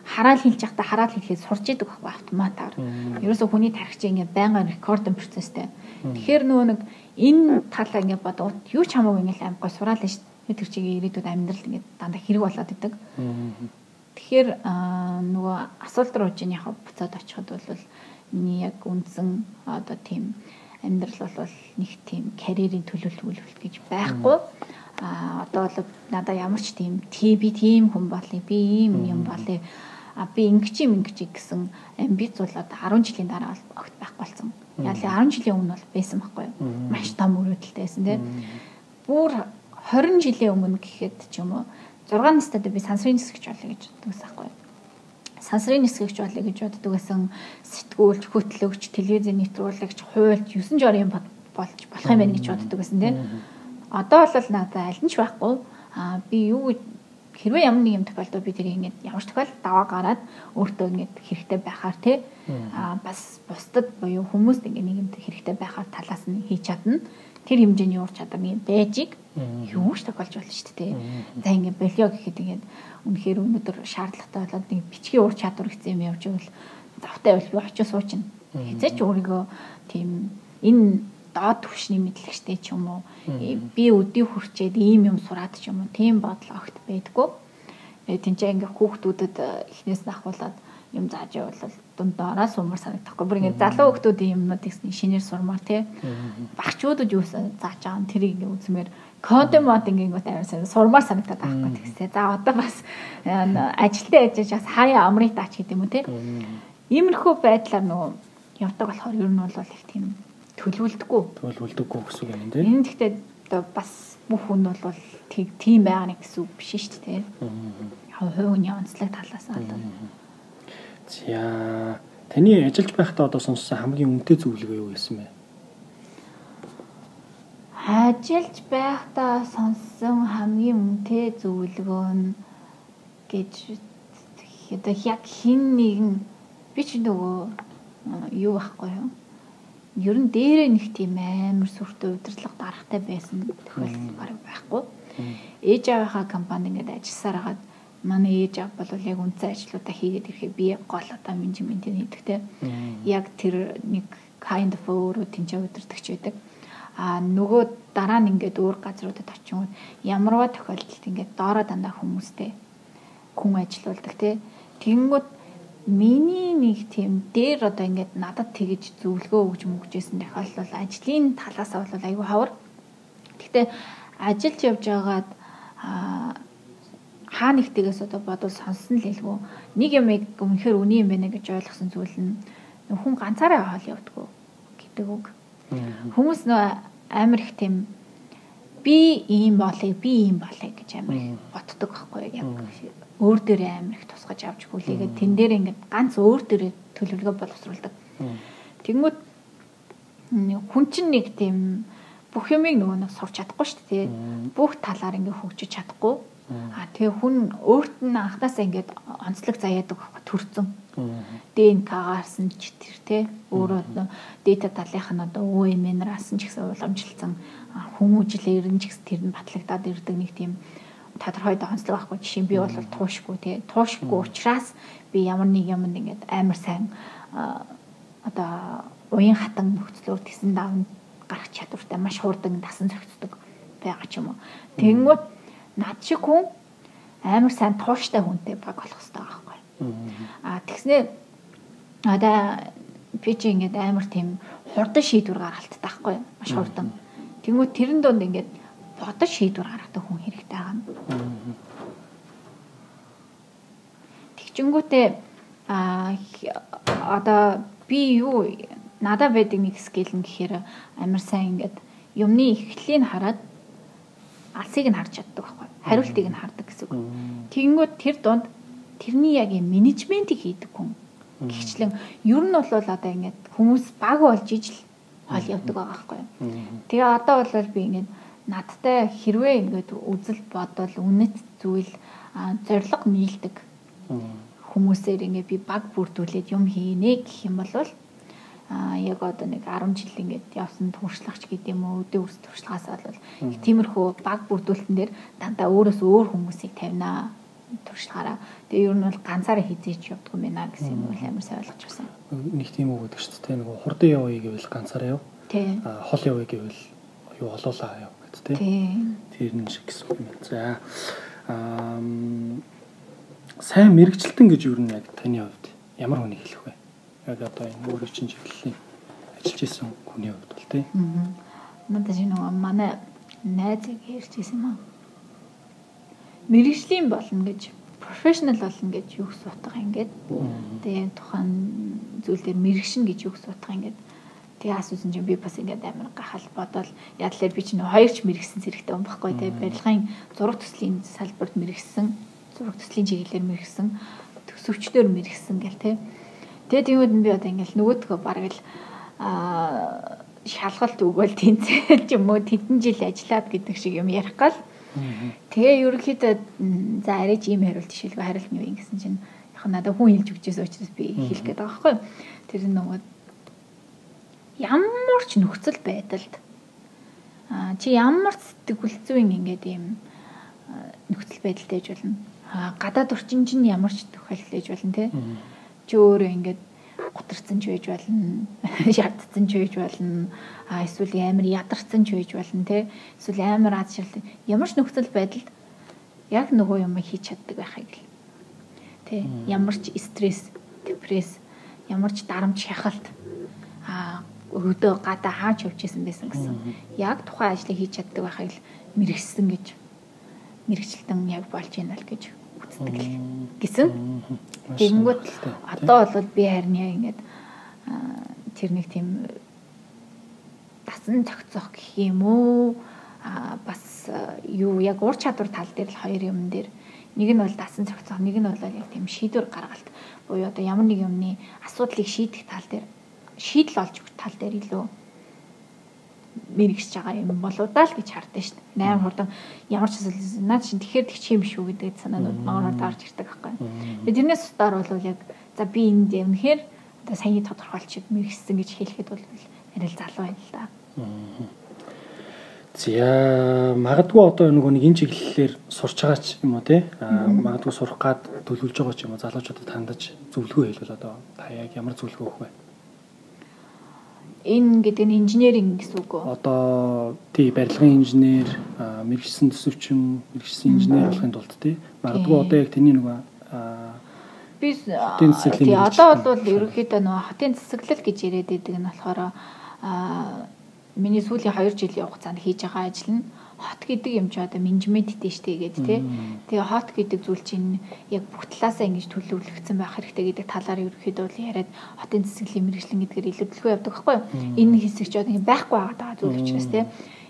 хараал хэлж байхдаа хараал хэлхийг сурч яадаг байхгүй автоматар ерөөсө хүний тархич ингээ байнгын рекордын процесстэй тэгэхээр нөгөө нэг энэ талаа ингээ бодоод юу ч хамаагүй ингээ амгой сураал нь шүү тэр чигээ ирээдүйд амьдрал ингээ дандаа хэрэг болоод идэг тэгэхээр нөгөө асуулт руу чинь яг буцаад очиход бол миний яг үндсэн одоо тийм амьдрал бол нэг тийм карьерийн төлөвлөлт гэж байхгүй. а одоо бол надаа ямар ч тийм тий би тийм хүн болъё би ийм юм болъё а би ингэж юм ингэж гэсэн амбиц бол одоо 10 жилийн дараа огт байхгүй болсон. Яг л 10 жилийн өмнө бол байсан байхгүй юу? Маш том өрөөдөлтэйсэн тийм. Бүр 20 жилийн өмнө гэхэд ч юм уу 6 настай би сансрын нисгэж болъё гэж боддог байсан байхгүй сансрын нисгэгч болъё гэж боддог байсан сэтгүүлч хөтлөгч телевизийн нэвтрүүлэгч хуульч 9 жорын болж болох юм байна гэж боддог байсан тийм. Одоо бол надад аль нь ч байхгүй. А би юу хэрвээ ямар нэг юм тохиолдол би тэрийг ингээд ямар ч тохиолдолд даваа гараад өөртөө ингээд хэрэгтэй байхаар тий. А бас бусдад буюу хүмүүст ингээд нэг юм хэрэгтэй байхаар талаас нь хийж чадна тэр хэмжээний уур чадвар нэг байжийг юу ч тохиолж болно шүү дээ. За ингээд болио гэхэд ингээд үнэхээр өнөөдөр шаардлагатай болоод нэг бичгийн уур чадвар гэсэн юм явж ивэл завтай байл би очиж суучна. Хязгаарч өөрийгөө тийм энэ доод түвшний мэдлэгчтэй ч юм уу би өдий хүрчээд ийм юм сураад ч юм уу тийм бодол огт байдгүй. Э тэнцээ ингээ хүүхдүүдэд эхнээс нь ахуулаад юм зааж явбал дундаараа сумар санагдахгүй. Бүр ингээ залуу хүүхдүүдийн юмнуудыг шинээр сурмаар тий. Багчуудад юу зааж байгаа нь тэрийг ингээ үзмээр коден мод ингээ амар сурмаар санагдаад байхгүй тэгсээ. За одоо бас ажилтаа яжж бас хаяа амрыг даач гэдэг юм уу тий. Иймэрхүү байдлаар нөгөө явдаг болохоор ер нь бол их тийм төлөвлөдөггүй. Төлөвлөдөггүй гэсэн үг юм тий. Энэ гэхдээ одоо бас бүх хүн бол тийм байгаа нэг гэсэн үг биш шүү дээ. Яг хувийн онцлог талаас нь За таны ажиллаж байхдаа одоо сонссон хамгийн үнэтэй зөвлөгөө юу байсан бэ? Ажиллаж байхдаа сонссон хамгийн үнэтэй зөвлөгөө нь гэж одоо яг хин нэгэн би ч нөгөө юу байхгүй юу? Ер нь дээрээ нэг тийм амар сүртэй удирдлага дарахтай байсан тохиолдол бараг байхгүй. Ээж аваахаа компани ингээд ажилласаар хагаад манай ээж аав бол яг үнцэн ажлуудаа хийгээд ирэхэд би гол одоо менежментийг хийдэгтэй. Яг тэр нэг kind of өөрөө тэнцээ удирдахч байдаг. А нөгөө дараа нь ингээд өөр газруудад очингууд ямарваа тохиолдолд ингээд доороо дандаа хүмүүстэй хүн ажилуулдаг тий. Тэгэнгүүт миний нэг тийм дээр одоо ингээд надад тэгэж зөвлөгөө өгч мөгжсэн тохиолдол ажлын талаас бол айгүй хавар. Гэхдээ ажиллаж явж байгаад хаа нэгтгээс одоо бодвол сонссон л хэлгүй. Нэг юм үнэхээр үний юм байна гэж ойлгосон зүйл нь хүн ганцаараа хоол явдггүй гэдэг үг. Хүмүүс нөө амар их тийм би ийм болъё би ийм болъё гэж амар их ботдог байхгүй яг өөр дээрээ амар их тусгаж авч хүлээгээд тэн дээр ингээд ганц өөр дээрээ төлөвлөгөө боловсруулдаг. Тэнгүүд хүн чинь нэг тийм бүх юмыг нөгөө нэг сурч чадахгүй шүү дээ. Бүх талаар ингээд хөгжиж чадахгүй А тэгээ хүн өөрт нь анхнаасаа ингээд онцлог заяадаг төрцөн. ДНК-гаарс нь ч тэр те өөрөө дата талынх нь одоо өвмнраас нь ч гэсэн уламжилсан хүмүүжлэр нь ч гэсэн тэр нь батлагдаад ирдэг нэг тийм тодорхой онцлог байхгүй. Жишээ би бол туушгүй те туушгүй учраас би ямар нэг юм ингээд амар сайн одоо уян хатан нөхцлөөр тесэн давн гарах чадвартай маш хурдан дасан зохицдог байгаа ч юм уу. Тэнгүүт над шиг хүн амар сайн тууштай хүнтэй баг болох хэрэгтэй байгаа байхгүй. Аа тэгснээ одоо би чи ингээд амар тийм хурдан шийдвэр гаргалттай байхгүй маш хурдан. Тэнгүү тэрэн донд ингээд бодож шийдвэр гаргадаг хүн хэрэгтэй байгаа юм. Тэгчингүүтээ а одоо би юу надад байдаг нэг скил нь гэхээр амар сайн ингээд юмны эхлэлийг хараад алсыг нь харж чаддаг байхгүй хариултыг нь хардаг гэсэн үг. Тэгэнгүүт тэр донд тэрний яг юм менежментийг хийдэг хүн. Гэхдээ ер нь бол одоо ингээд хүмүүс баг болж ижил хол явдаг байгаа байхгүй юу. Тэгээ одоо бол би ингээд надтай хэрвээ ингээд үзэл бодол үнэт зүйл зориг нийлдэг хүмүүсээр ингээд би баг бүрдүүлээд юм хийнэ гэх юм бол а яг одоо нэг 10 жил ингээд явсан туршлагач гэдэг юм уу өдөө ус туршлагаас бол их тиймэрхүү баг бүрдүүлэлтэн дээр дандаа өөрөөс өөр хүмүүсийг тавина туршлагаараа тэгээ ер нь бол ганцаараа хизээч явдаг юм байна гэсэн юм бол амар сайн ойлгож байсан. Нэг тийм үг гэдэг чинь тэгээ нэг хурдан явъя гэвэл ганцаараа яв. Тий. А хол явъя гэвэл юу олоолаа яв гэдэг тий. Тэр нь шиг гэсэн юм. За аа сайн мэрэгчлэлтэн гэж юу нэг таны хувьд ямар хүнийг хэлэх вэ? Яг одоо энэ өөрийн чинь чиглэлийн ажиллаж исэн хүний хувьд бол тий. Аа. Надад шинэ манай найз ярьж ирсэн юм аа. мэрэгжлийн болно гэж профешнл болно гэж юу гэсэн утга ингээд тэгээ тухайн зүйл дээр мэрэгшин гэж юу гэсэн утга ингээд тэгээ асуусан чинь би бас ингээд амар гахал бодоод ядлаар би чинь хоёрч мэрэгсэн зэрэгтэй юм баггүй тэгээ барилгын зураг төслийн салбарт мэрэгсэн зураг төслийн чиглэлээр мэрэгсэн төсөвчдөр мэрэгсэн гэл тэ тэгээ тиймүүд би одоо ингээд нөгөөдгөө бараг л аа шалгалт өгөөл тэнцэл ч юм уу тэдэн жил ажиллаад гэдэг шиг юм ярих гал. Тэгээ ерөнхийдөө за арайч ийм хариулт жишээлгүй хариулт нь юу юм гэсэн чинь яг надад хүн хэлж өгчээс учраас би хэлэх гээд байгаа байхгүй. Тэр нөгөө ямар ч нөхцөл байдалд а чи ямар сэтгэл зүйн ингээд ийм нөхцөл байдалтай ээж болно. А гадаад орчин чинь ямар ч тохиолдол ээж болно те. Чи өөрөө ингээд гутарсан ч байж болно, шаардсан ч байж болно, а эсвэл амар ядарсан ч байж болно те. Эсвэл амар аз шарал ямар ч нөхцөл байдалд яг нөгөө юм хийж чаддаг байхыг л. Тэ ямар ч стресс, депресс, ямар ч дарамт шахалт а өдөө гадаа хаач явчихсан байсан гэсэн. Яг тухайн ажлыг хийж чаддаг байхыг л мэрэгсэн гэж мэрэгчлэн яг болж байна л гэж л гэсэн. Тэгэнгүүт одоо бол би харин яа ингээд тэр нэг тийм дасан цогцох гэх юм уу? А бас юу яг ур чадвар тал дээр л хоёр юм дээр. Нэг нь бол дасан цогцох нэг нь бол яг тийм шийдвэр гаргалт. Буюу одоо ямар нэг юмны асуудлыг шийдэх тал дээр шийдэл олж өгөх тал дээр илүү мэрэгсэж байгаа юм болоо даа л гэж хардсан шүү дээ. 8 хурдан ямар ч зүйл наад чинь тэгэхээр тэг чи юм шүү гэдэг санаанууд магаараа даарч ирдэг байхгүй. Тэгээ тэрнээс сутаар бол яг за би энд юмхээр одоо саяны тодорхойлчиг мэрэгссэн гэж хэлэхэд бол арай л залуу байна л да. За магадгүй одоо нөгөө нэг энэ чиглэлээр сурч байгаа ч юм уу те магадгүй сурах гад төлөвлөж байгаа ч юм уу залуучуудад хандаж зөвлөгөө хэлвэл одоо та яг ямар зөвлөгөө өгөх вэ? Энэ гэдэг нь инженеринг гэсэн үг үү? Одоо тий барилгын инженер, мэрэгсэн төсөвчин, мэрэгсэн инженер болохын тулд тий. Магадгүй одоо яг тэний нөгөө би тий одоо бол ерөнхийдөө нөгөө хотын засаглал гэж яриад байдаг нь болохоор миний сүүлийн 2 жилийн хугацаанд хийж байгаа ажил нь хот гэдэг юм чи одоо менежменттэй штэ гэдэг тий. Тэгээ хот гэдэг зүйл чинь яг бүх талаасаа ингэж төлөвлөгдсөн байх хэрэгтэй гэдэг талаар ерөөхдөө бол яриад хотын засаглалын мэрэгчлэн гэдгээр илүүдэлгүй явдаг байхгүй юу? Энэ хэсэг ч одоо байхгүй байгаа зүйл учраас тий.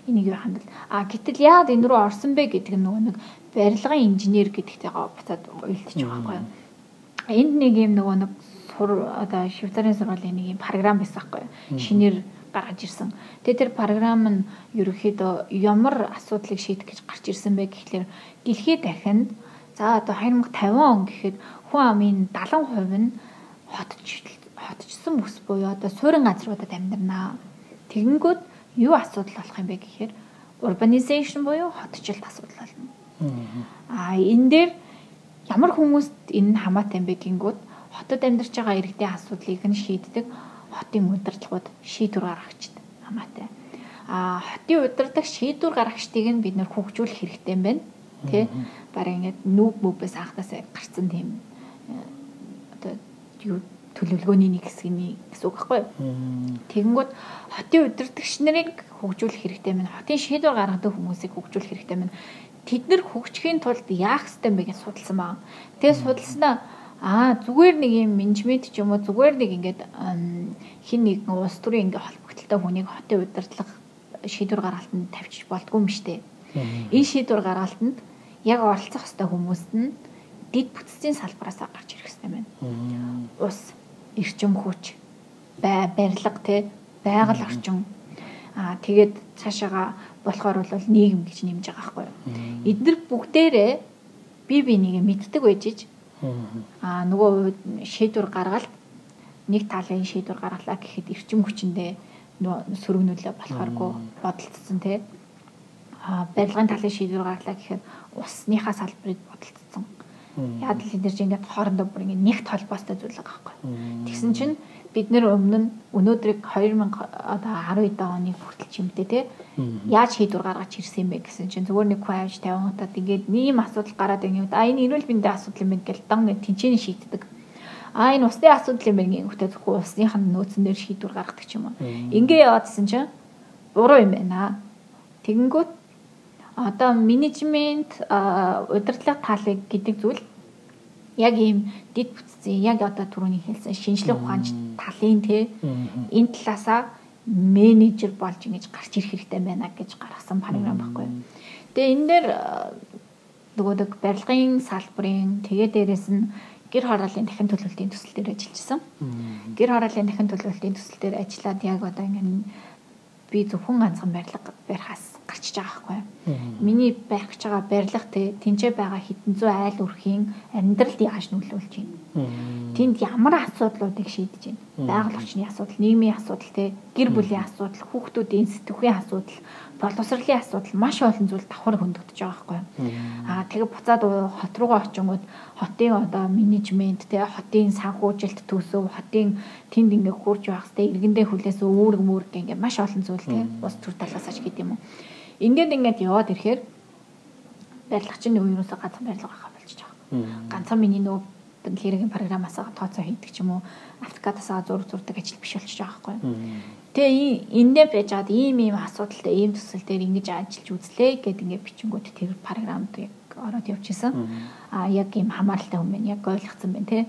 Энийг юу хандал. А гэтэл яагаад энэ рүү орсон бэ гэдэг нь нөгөө нэг барилгын инженер гэдэгтэйгээ буцаад уйлдчих байгаа байхгүй юу? Энд нэг юм нөгөө нэг сур одоо Швейцарын сургуулийн нэг юм програм байсан байхгүй юу? Шинээр гаргаж ирсэн. Тэгээ тэр програм нь ерөөхдөө ямар асуудлыг шийдэх гэж гарч ирсэн бэ гэхлээр дэлхийд дахинд за одоо 2050 он гэхэд хүн амын 70% нь хотч хотчсон бүс буюу одоо суурин газруудад амьдрнаа. Тэгэнгүүт юу асуудал болох юм бэ гэхээр urbanization буюу хотчлт асуудал болно. Аа энэ дээр ямар хүмүүст энэ хамаатай юм бэ гингүүд хотод амьдарч байгаа иргэдийн асуудлыг нь шийддэг хотын удирдлагууд шийдвэр гаргагчд хамаатай. А хотын удирдах шийдвэр гаргагчдыг нь бид нэр хөгжүүлэх хэрэгтэй юм байна. Тэ? Бараг ингээд нүүб мүбээс анхнаас гарцсан тийм э, одоо юу төлөвлөгөөний нэг хэсгийн гэсэн үг байхгүй юу? Тэгэнгүүт хотын удирдагч нарыг хөгжүүлэх хэрэгтэй мэн хотын шийдвэр гаргадаг хүмүүсийг хөгжүүлэх хэрэгтэй мэн тэд нар хөгжихийн тулд яах ёстой юм бэ гэж судалсан баа. Тэгээ судалснаа Аа зүгээр нэг юм менежмент ч юм уу зүгээр нэг ингээд хин нэг улс төрийн ингээд холбогдлолтой хүнийг хотын удирдлага шийдвэр гаргалтанд тавьчих болдгүй юм штэ. Энэ шийдвэр гаргалтанд яг оролцох хэвээр хүмүүст нь дид бүтцийн салбараас гарч ирэх хэрэгтэй байна. Ус, эрчим хүч, бай, барилга те байгаль орчин аа тэгээд цаашаага болохоор бол нийгэм гэж нэмж байгаа байхгүй юу. Эдгээр бүгдээрээ бие бинийгээ мэддэг байжиж Аа нөгөө шийдвэр гаргалт нэг талын шийдвэр гаргалаа гэхэд эрчим хүчиндээ нөгөө сөрөгнүүлээ болохооргүй бодолцсон тий. Аа барилгын талын шийдвэр гаргалаа гэхэд усныхаа салбарыг бодолцсон. Яг л энэ дэр ингээд хоорондоо бүр ингээд нэгт холбоостой зүйл байгаа байхгүй. Тэгсэн чинь бид нэр өмнө өнөөдрийг 2000 одоо 12 оны хүртэл чимтэй те яаж шийдвэр гаргаж ирсэн юм бэ гэсэн чинь зүгээр нэг хүн авч 50 хатад ингээд ийм асуудал гараад ирнэ. А энэ эрүүл мэндийн асуудал юм байна гэл дан тэнцэн шийддэг. А энэ усны асуудал юм байна гэхтээ зөвхөн усных нь нөөцөн дээр шийдвэр гаргадаг ч юм уу. Ингээ яваадсэн чинь буруу юм байна. Тэгэнгүүт одоо менежмент удирдлага таалыг гэдэг зүйл яг ийм дид бүтцийн яг одоо түрүүний хэлсэн шинжлэх ухаанч талын те энэ талаасаа менежер болж ингэж гарч ирэх хэрэгтэй байна гэж гаргасан програм байхгүй. Тэгээ энэ дээр нөгөөдөг барилгын салбарын тэгээ дээрэс нь гэр хорооллын дахин төлөвлөлтийн төсөл дээр ажиллажсэн. Гэр хорооллын дахин төлөвлөлтийн төсөл дээр ажиллаад яг одоо ингэ би зөвхөн ганцхан барилга барихаас гарчиж байгаа байхгүй. Миний байх гэж байгаа барилга те тэнцээ байгаа хитэн зүй айл өрхийн амьдралд яаж нөлөөлж байна. Тэнд ямар асуудлуудыг шийдэж байна. Байгаль орчны асуудал, нийгмийн асуудал те гэр бүлийн асуудал, хүүхдүүдийн сэтгүүхийн асуудал боловсролын асуудал маш олон зүйл давхар хөндөгдөж байгаа байхгүй. Аа тэгээ буцаад хот руугаа очингууд хотын одоо менежмент тэгээ хотын санхүүжилт төсөв, хотын тэнд ингээ хурж байх хэвээр иргэндээ хүлээс үүрэг мөрөг ингээ маш олон зүйл тэгээ ус төр талаас аж гэдэг юм уу. Ингээд ингээд яваад ирэхээр барилгач нь ерөөсөө ганцхан барилга байхаа болчихж байгаа. Ганцхан миний нөгөө хэрэгэн програмаас тооцоо хийдэг ч юм уу автокадаас зураг зурдаг ажил биш болчихж байгаа байхгүй. Тэгээ эндээ байж хаад ийм ийм асуудалтай ийм төсөл дээр ингэж ажиллаж үзлээ гэд ингээд бичингүүд тэр програмд яг ороод явчихсан. А яг ийм хамааралтай байна. Яг ойлгоцсон байна тий.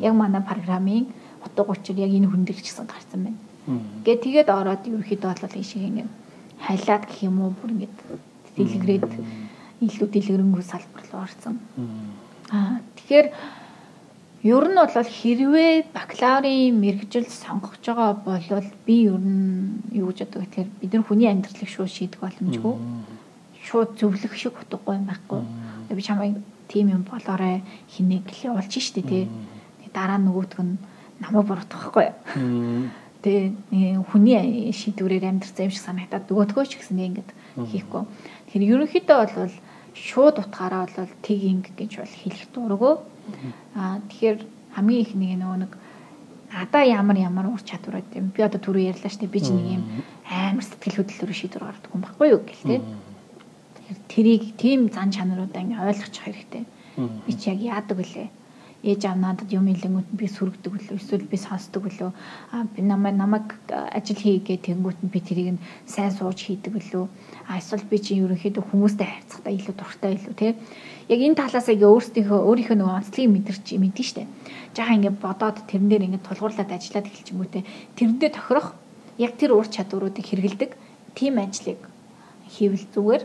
Яг манай програмын утга учир яг энэ хүн дээр ч гэсэн гарсан байна. Гэ тэгээд ороод ерөөхдөө бол энэ шиг ингээд хайлаад гэх юм уу бүр ингээд дэлгэрээд илүү дэлгэрэнгүй салбар руу орсон. А тэгэхээр Ер нь бол хэрвээ бакалаврын мэрэгжил сонгож байгаа бол би ер нь юу гэж боддог гэхээр бид нар хүний амьдралыг шууд шийдэх боломжгүй. Шууд зөвлөх шиг утгагүй юм байхгүй. Би чамайг тийм юм болоорой хинэг л явуулж штэ тий. Дараа нөгөөтг нь намайг буруутгах байхгүй. Тэгээ хүний шийдвэрээр амьдрсан юм шиг санагдаад нөгөөдгөө ч гэсэн ингэж хийхгүй. Тэгэхээр ерөнхийдөө бол шууд утгаараа бол тэг инг гэж бол хэлэх дурггүй Аа тэгэхээр хамгийн их нэг нөгөө нэг надаа ямар ямар ур чадвар байд юм. Би одоо түрүү ярьлаа штэ би ч нэг юм амар сэтгэл хөдлөлөөр шийдвэр гаргадаг юм баггүй юу гэл тээ. Тэгэхээр тэрийг тийм зан чанаруудаа ингээ ойлгочих хэрэгтэй. Би ч яг яадаг вүлээ ээж аав надад юм илэнгүүт би сүргдэг үлээ эсвэл би сонсдог үлээ. А би намайг намайг ажил хийгээ тэнгүүт нь би тэрийг нь сайн сууж хийдэг үлээ. А эсвэл би чи ерөнхийдөө хүмүүстэй харьцахдаа илүү дуртай илүү те яг энэ талаас ингээ өөрсдийнхөө өөрийнхөө нөгөө онцлогийг мэдэрч мэдэн штэ. Жаахан ингээ бодоод тэрэн дээр ингээ тулгуурлаад ажиллаад эхэлчихэнгүүтээ тэрэндээ тохирох яг тэр ур чадваруудыг хэрэгэлдэг тим ажлыг хийвэл зүгээр.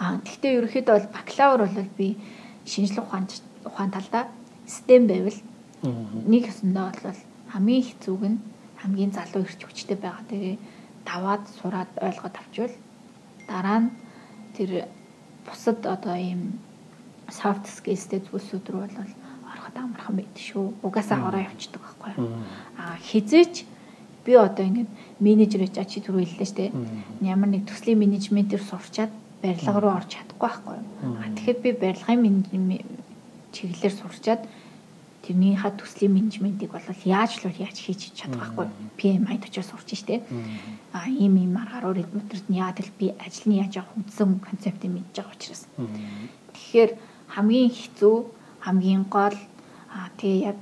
А тэгтээ ерөнхийдөө бол бакалавр бол би шинжлэх ухаан ухаан талдаа систем байвал нэг өсөндөө бол хамгийн хэцүүг нь хамгийн залуу ирч хүчтэй байгаа дээрээ даваад сураад ойлгоод авчвал дараа нь тэр бусад одоо ийм soft skills-тэй зүйлсүүд рүү бол ороход амархан байд шүү. Угаасаа ороо явчихдаг байхгүй юу. Аа хизээч би одоо ингэж менежер гэж чи түрүү хэллээ шүү дээ. Ямар нэг төслийн менежментээр сурчаад барилга руу орж чадахгүй байхгүй юу. Аа тэгэхээр би барилгын чиглэлээр сурчаад тэрнийхээ төслийн менежментийг бол яаж л яаж хийж чадах байхгүй. PMI очиж сурч штэ. А ийм ийм аргаар өдрөд нь л би ажил нь яаж явах үндсэн концептыг мэдж байгаа учраас. Тэгэхээр хамгийн хэцүү хамгийн гол тэгээ яг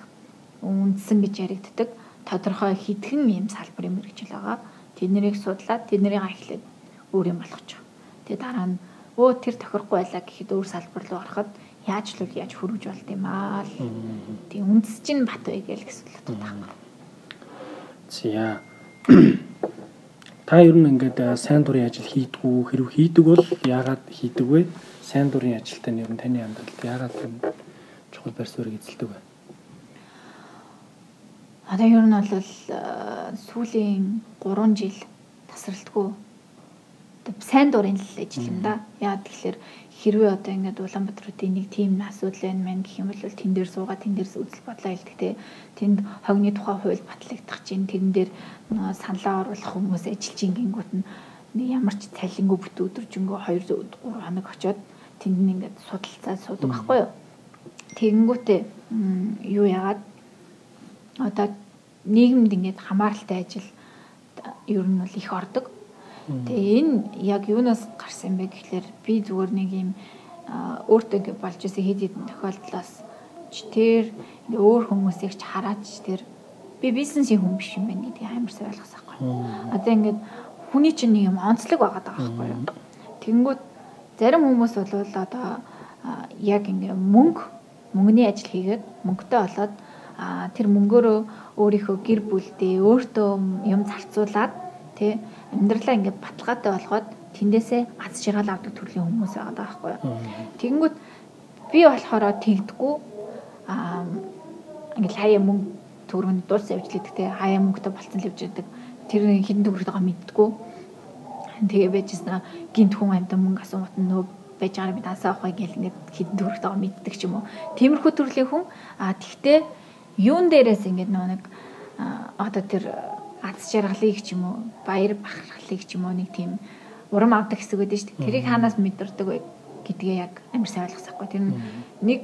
үндсэн гэж яригддаг тодорхой хитгэн ийм салбарын мэрэгжил байгаа. Тэднийг судлаад тэднийг эхлээд өөр юм болгочих. Тэгээ дараа нь өө тэр тохирохгүй байлаа гэхэд өөр салбар руу ороход яаж л яаж хөрвж болд юм аа л. Тийм үндэс чинь бат вэ гээл гэсэн л байна. За. Та ер нь ингээд сайн дурын ажил хийдгүү хэрв хийдэг бол яагаад хийдэг вэ? Сайн дурын ажилтай нэр нь таны амьдралд яагаад юм чухал байр суурийг эзэлдэг вэ? Одоо ер нь бол сүүлийн 3 жил тасралтгүй сайн дурын л ажил юм да. Яа тэгэхээр хэрвээ одоо ингээд Улаанбаатарын нэг тийм асуудал байна мэн гэх юм бол тэн дээр суугаад тэн дээрс үзэл бодлоо хэлдэг те. Тэнд хогны тухай хууль батлагдах чинь тэрэн дээр саналаа оруулах хүмүүс ажиллаж ингэнгүүт нь ямар ч цалингүй бүт өдөржингөө 2 3 хоног очоод тэнд нь ингээд судалцаад суудаг байхгүй юу? Тэгэнгүүтээ юу яагаад? Одоо нийгэмд ингээд хамааралтай ажил ер нь бол их ордог Тэгээ энэ яг юунаас гарсан бэ гэхлээр би зүгээр нэг юм өөртөө ингэ болж исэн хэд хэдэн тохиолдлоос ч тэр өөр хүмүүсийг ч хараач тэр би бизнесийн хүн биш юм байна гэдгийг амар сайн ойлгосоохгүй. Одоо ингээд хүний чинь нэг юм онцлог байгаа даа байхгүй юу. Тэнгүүд зарим хүмүүс бол одоо яг ингээ мөнгө мөнгөний ажил хийгээд мөнгөтэй болоод тэр мөнгөөрөө өөрийнхөө гэр бүлдээ өөртөө юм зарцуулаад тий амьдралаа ингээ баталгаатай болгоод тэндээсээ аз жаргал авдаг төрлийн хүмүүс байгаа байхгүй юу. Тэгэнгүүт би болохоор тэгдэггүй аа ингээл хаяа мөнгө төгрөнд дуус явж лээдэг те хаяа мөнгөтэй болцсон л явж байдаг. Тэр хідэн төгрөг байгаа мэддэггүй. Тэгээ байжсэн гинт хүн амьд мөнгө асуумат нөө байж байгаа би тасаа авах гэл ингээд хідэн төгрөг байгаа мэддэг ч юм уу. Тиймэрхүү төрлийн хүн а тэгтээ юун дээрээс ингээд нөө нэг одоо тэр аз жаргалыг ч юм уу баяр бахархлыг ч юм уу нэг тийм урам авдаг хэсэг байдаг шүү дээ. Тэрийг хаанаас мэдэрдэг вэ гэдгээ яг амар сайн ойлгосохгүй. Тэр нэг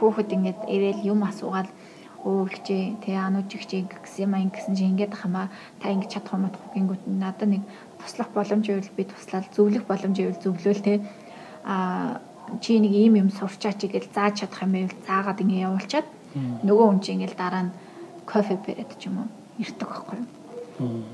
хүүхэд ингээд ирээл юм асуугаад өө хичээ тэ анууд хичээ гэсэн юм ингэсэн чи ингээд хамаа та ингэж чадах юм уу гингүүт надад нэг туслах боломж ивэл би туслал зөвлөх боломж ивэл зөвлөөл тэ а чи нэг ийм юм сурчаач гэж зааж чадах юм байвал заагаад ингэ явуулчаад нөгөө хүн чинь ингээл дараа нь кофе бэрэд ч юм уу ирдэг байхгүй юу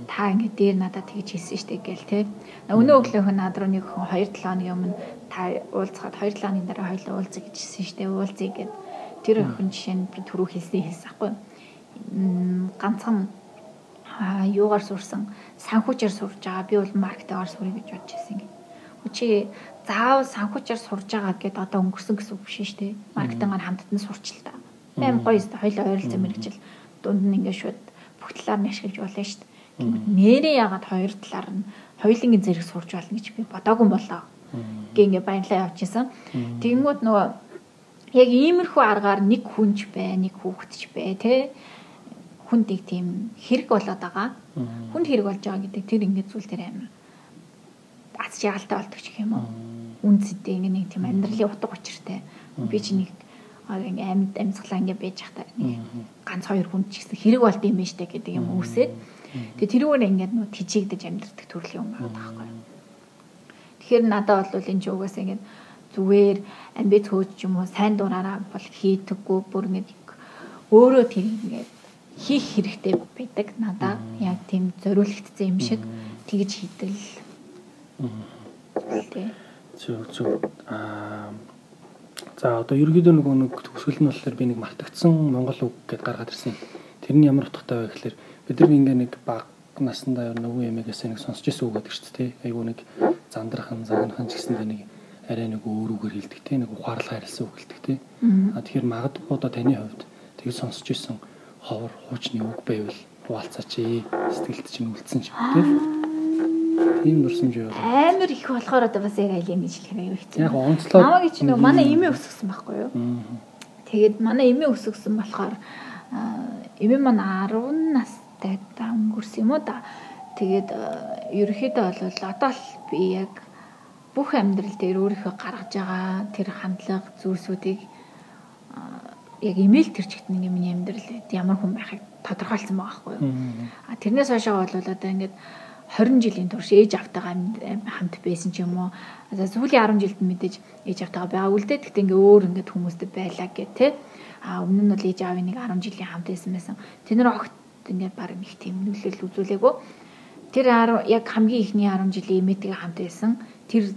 та ингээд дээр надад тэгж хэлсэн штэ гээл те. Өнөө өглөөх нь над руу нэг хүн 2 7 хоногийн өмнө та уулзахад 2 7 хоногийн дараа хоёлоо уулзъя гэж хэлсэн штэ уулзъя гэд. Тэр охин жишээ нь би түрүү хэлсэн хэлсэн аахгүй. ганцхан аа юугаар сурсан санхүүчээр сурж байгаа би бол маркетингаар сурах гэж бодож байсан гэх. Чи заавал санхүүчээр сурж байгаа гэдээ одоо өнгөрсөн гэсэн үг биш шүү дээ. Маркетингаар хамтдаа сурч л та. Аим гоё өстө хоёлоо ойролцоо мэрэгчл дунд нь ингээ шууд бүх талаар нь ашиглаж болно шүү дээ. Нэрээ ягаад хоёр талаар нь хоёулынгийн зэрэг сурж болно гэж би бодоагүй болоо. Гэ ингээ баярлаа явчихсан. Тэгэнгүүт нөгөө яг иймэрхүү аргаар нэг хүнч бай, нэг хүүхэдч бай, тэ хүнд нэг тийм хэрэг болоод байгаа. Хүнд хэрэг болж байгаа гэдэг тэр ингээд зүйл тэр амар аз жаргалтай болдог ч юм уу. Үнцэдээ ингээ нэг тийм амьдралын утга учиртай. Би чи нэг ингээ амьд амьсгалаа ингээ байж захтаа ганц хоёр хүн ч гэсэн хэрэг болд юм байна штэ гэдэг юм үүсээд Тэгээ тэрүүгээр ингээд нөө тижигдэж амьдрэх төрлийн юм байна таахгүй. Тэгэхээр надад бол энэ ч угаасаа ингээд зүгээр амбиц хөөж юм уу сайн дураараа бол хийдэггүй бүр нэг өөрөө тэр ингээд хийх хэрэгтэй байдаг надаа. Яг тийм зориулагдсан юм шиг тэгж хийдэг л. Зөв зөв. Аа За одоо ерөөдөө нөгөө нэг төгсгөл нь болохоор би нэг мартагдсан монгол үг гэдээ гаргаад ирсэн. Тэр нь ямар утгатай вэ гэхээр бид нар ингээ нэг баг насандаа нөгөө юмэгээс нэг сонсч ирсэн үг гэдэг шүү дээ. Айгуу нэг зандрахан, загнахан ч гэсэн нэг арай нэг өөр үгээр хэлдэг те нэг ухаарлаа харилсан үг хэлдэг те. А тэгэхээр магадгүй одоо таны хувьд тэгж сонсч ирсэн ховор хуучны үг байвал хуваалцаач ээ. Сэтгэлд чинь үлдсэн ч те. Тийм дурсамж юу вэ? Амар их болохоор одоо бас яг айлын гэж хэлэхээр аюу хэцүү. Яг онцлоо. Намайг чи нөгөө манай эмээ өсгсөн байхгүй юу? Тэгээд манай эмээ өсгсөн болохоор эмээ маань 10 нас настай та өнгөрсөн юм уу да. Тэгээд ерөөхдөө бол одоо л би яг бүх амьдрал дээр өөрийнхөө гаргаж байгаа тэр хандлага зүйлсүүдийг яг имэйл тэр чигт нэг миний амьдрал ямар хүн байхыг тодорхойлсон байгаа байхгүй юу. А тэрнээс хойшоо бол одоо ингээд 20 жилийн турш ээж автайгаа хамт байсан ч юм уу. За сүүлийн 10 жилд мэдээж ээж автайгаа байгаа үлдээ. Тэгтээ ингээ өөр ингээд хүмүүстэй байлаа гэх тээ. А өмнө нь бол ээж аавын нэг 10 жилийн хамт байсан байсан. Тэд нар огт ингээд баг нэг тийм нөлөөлөл үзүүлээгөө. Тэр яг хамгийн ихний 10 жилийн эмээтэйгээ хамт байсан. Тэр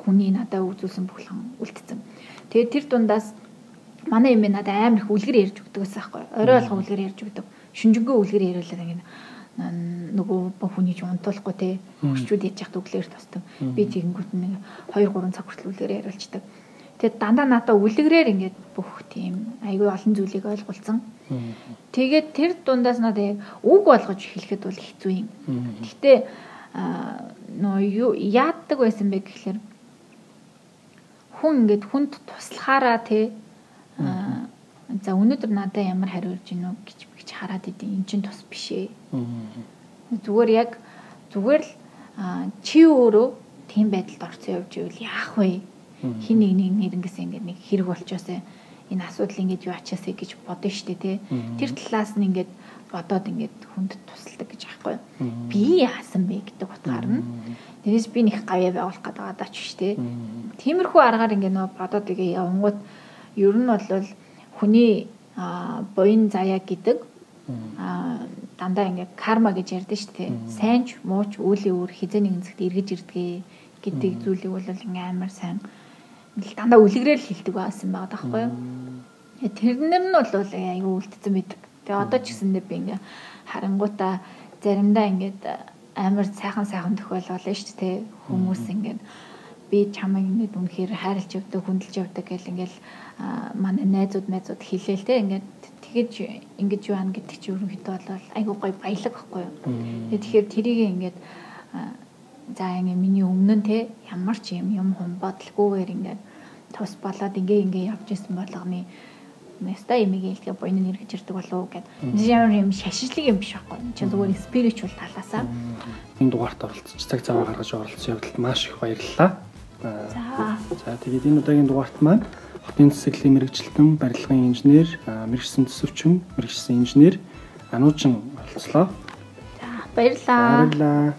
хүний надад үзүүлсэн бүхлэн үлдсэн. Тэгээд тэр дундаас манай эмээ надад амар их үлгэр ярьж өгдөг байсан байхгүй. Орой болго үлгэр ярьж өгдөг. Шүнжэнгөө үлгэр яриулаад ингээд нөгөө хүний ч унтуулахгүй те хөшчүүд яж яхад өглөөр тостом. Би тэгэнгүүт нэг 2 3 цаг хүртэл үлгэр яриулчдаг. Тэгээд дандаа надаа үлгэрээр ингээд бүх тийм айгүй олон зүйлийг ойлгуулсан. Тэгээд тэр дундаас надад яг үг болгож хэлэхэд бол хэцүү юм. Гэхдээ нөө юу яадаг байсан бэ гэхэлэр хүн ингээд хүнд туслахаараа те за өнөөдөр надад ямар хариу ирж гинөө гэж гэж хараад идэв. Эн чин тус биш ээ. Зүгээр яг зүгээр л чи өөрөө тийм байдалд орсон явж ивэл яах вэ? хин нэг нэг нэрэнгээс ингээд нэг хэрэг болчоосаа энэ асуудал ингээд юу ачаасаа гэж бодно штэ тий. Тэр талаас нь ингээд бодоод ингээд хүнд тусалдаг гэж аахгүй. Би яасан бэ гэдэг утгаар нь. Тэрээс би нэг гавьяа байгуулах гэдэг байгаа даач штэ. Тиймэрхүү аргаар ингээд нөө бодоод игээ явангууд ер нь бол хүний буян заяа гэдэг а дандаа ингээд карма гэж ярьдэн шүү дээ. Сайн ч муу ч үеийн өөр хизээ нэгэн зэгт эргэж ирдгээ гэдэг зүйлийг бол ингээ амар сайн дандаа үлгэрэл хэлдэг байсан байгаа даахгүй юу. Тэрнэр нь бол аюу үлдсэн байдаг. Тэгээ одоо ч гэсэндээ би ингээ харангуудаа заримдаа ингээд амар сайхан сайхан тохиол болно шүү дээ. Хүмүүс ингээд би чамайг ингээд үнэхээр хайрлж явдаг, хүндэлж явдаг гэл ингээд манай найзууд найзууд хэлээл те ингээд тэгэж ингэж юу ан гэдэг чи ерөнхийдөө бол айгуу гой баялаг байхгүй юу. Тэгэхээр тэрийг ингээд за ингэ миний өмнө нь те ямар ч юм юм хум бодлогоогоор ингээд тус болоод ингээ ингээ явж исэн болгоны Нэста имийг хэлгээ буйны нэр гэж ирдэг болов гэд. Ямар юм шаширлаг юм биш байхгүй. Чи зүгээр спиричуал талаасаа. Энэ дугаарт оролцож цаг цаваа гаргаж оролцсон явдалд маш их баярлалаа. За. За тэгээд энэ удаагийн дугаарт маань хотын цэцэглэлийн мэрэгчлэн, барилгын инженер, мэрэгсэн төсөвчин, мэрэгсэн инженер Ануучин оролцлоо. За баярлалаа. Баярлалаа.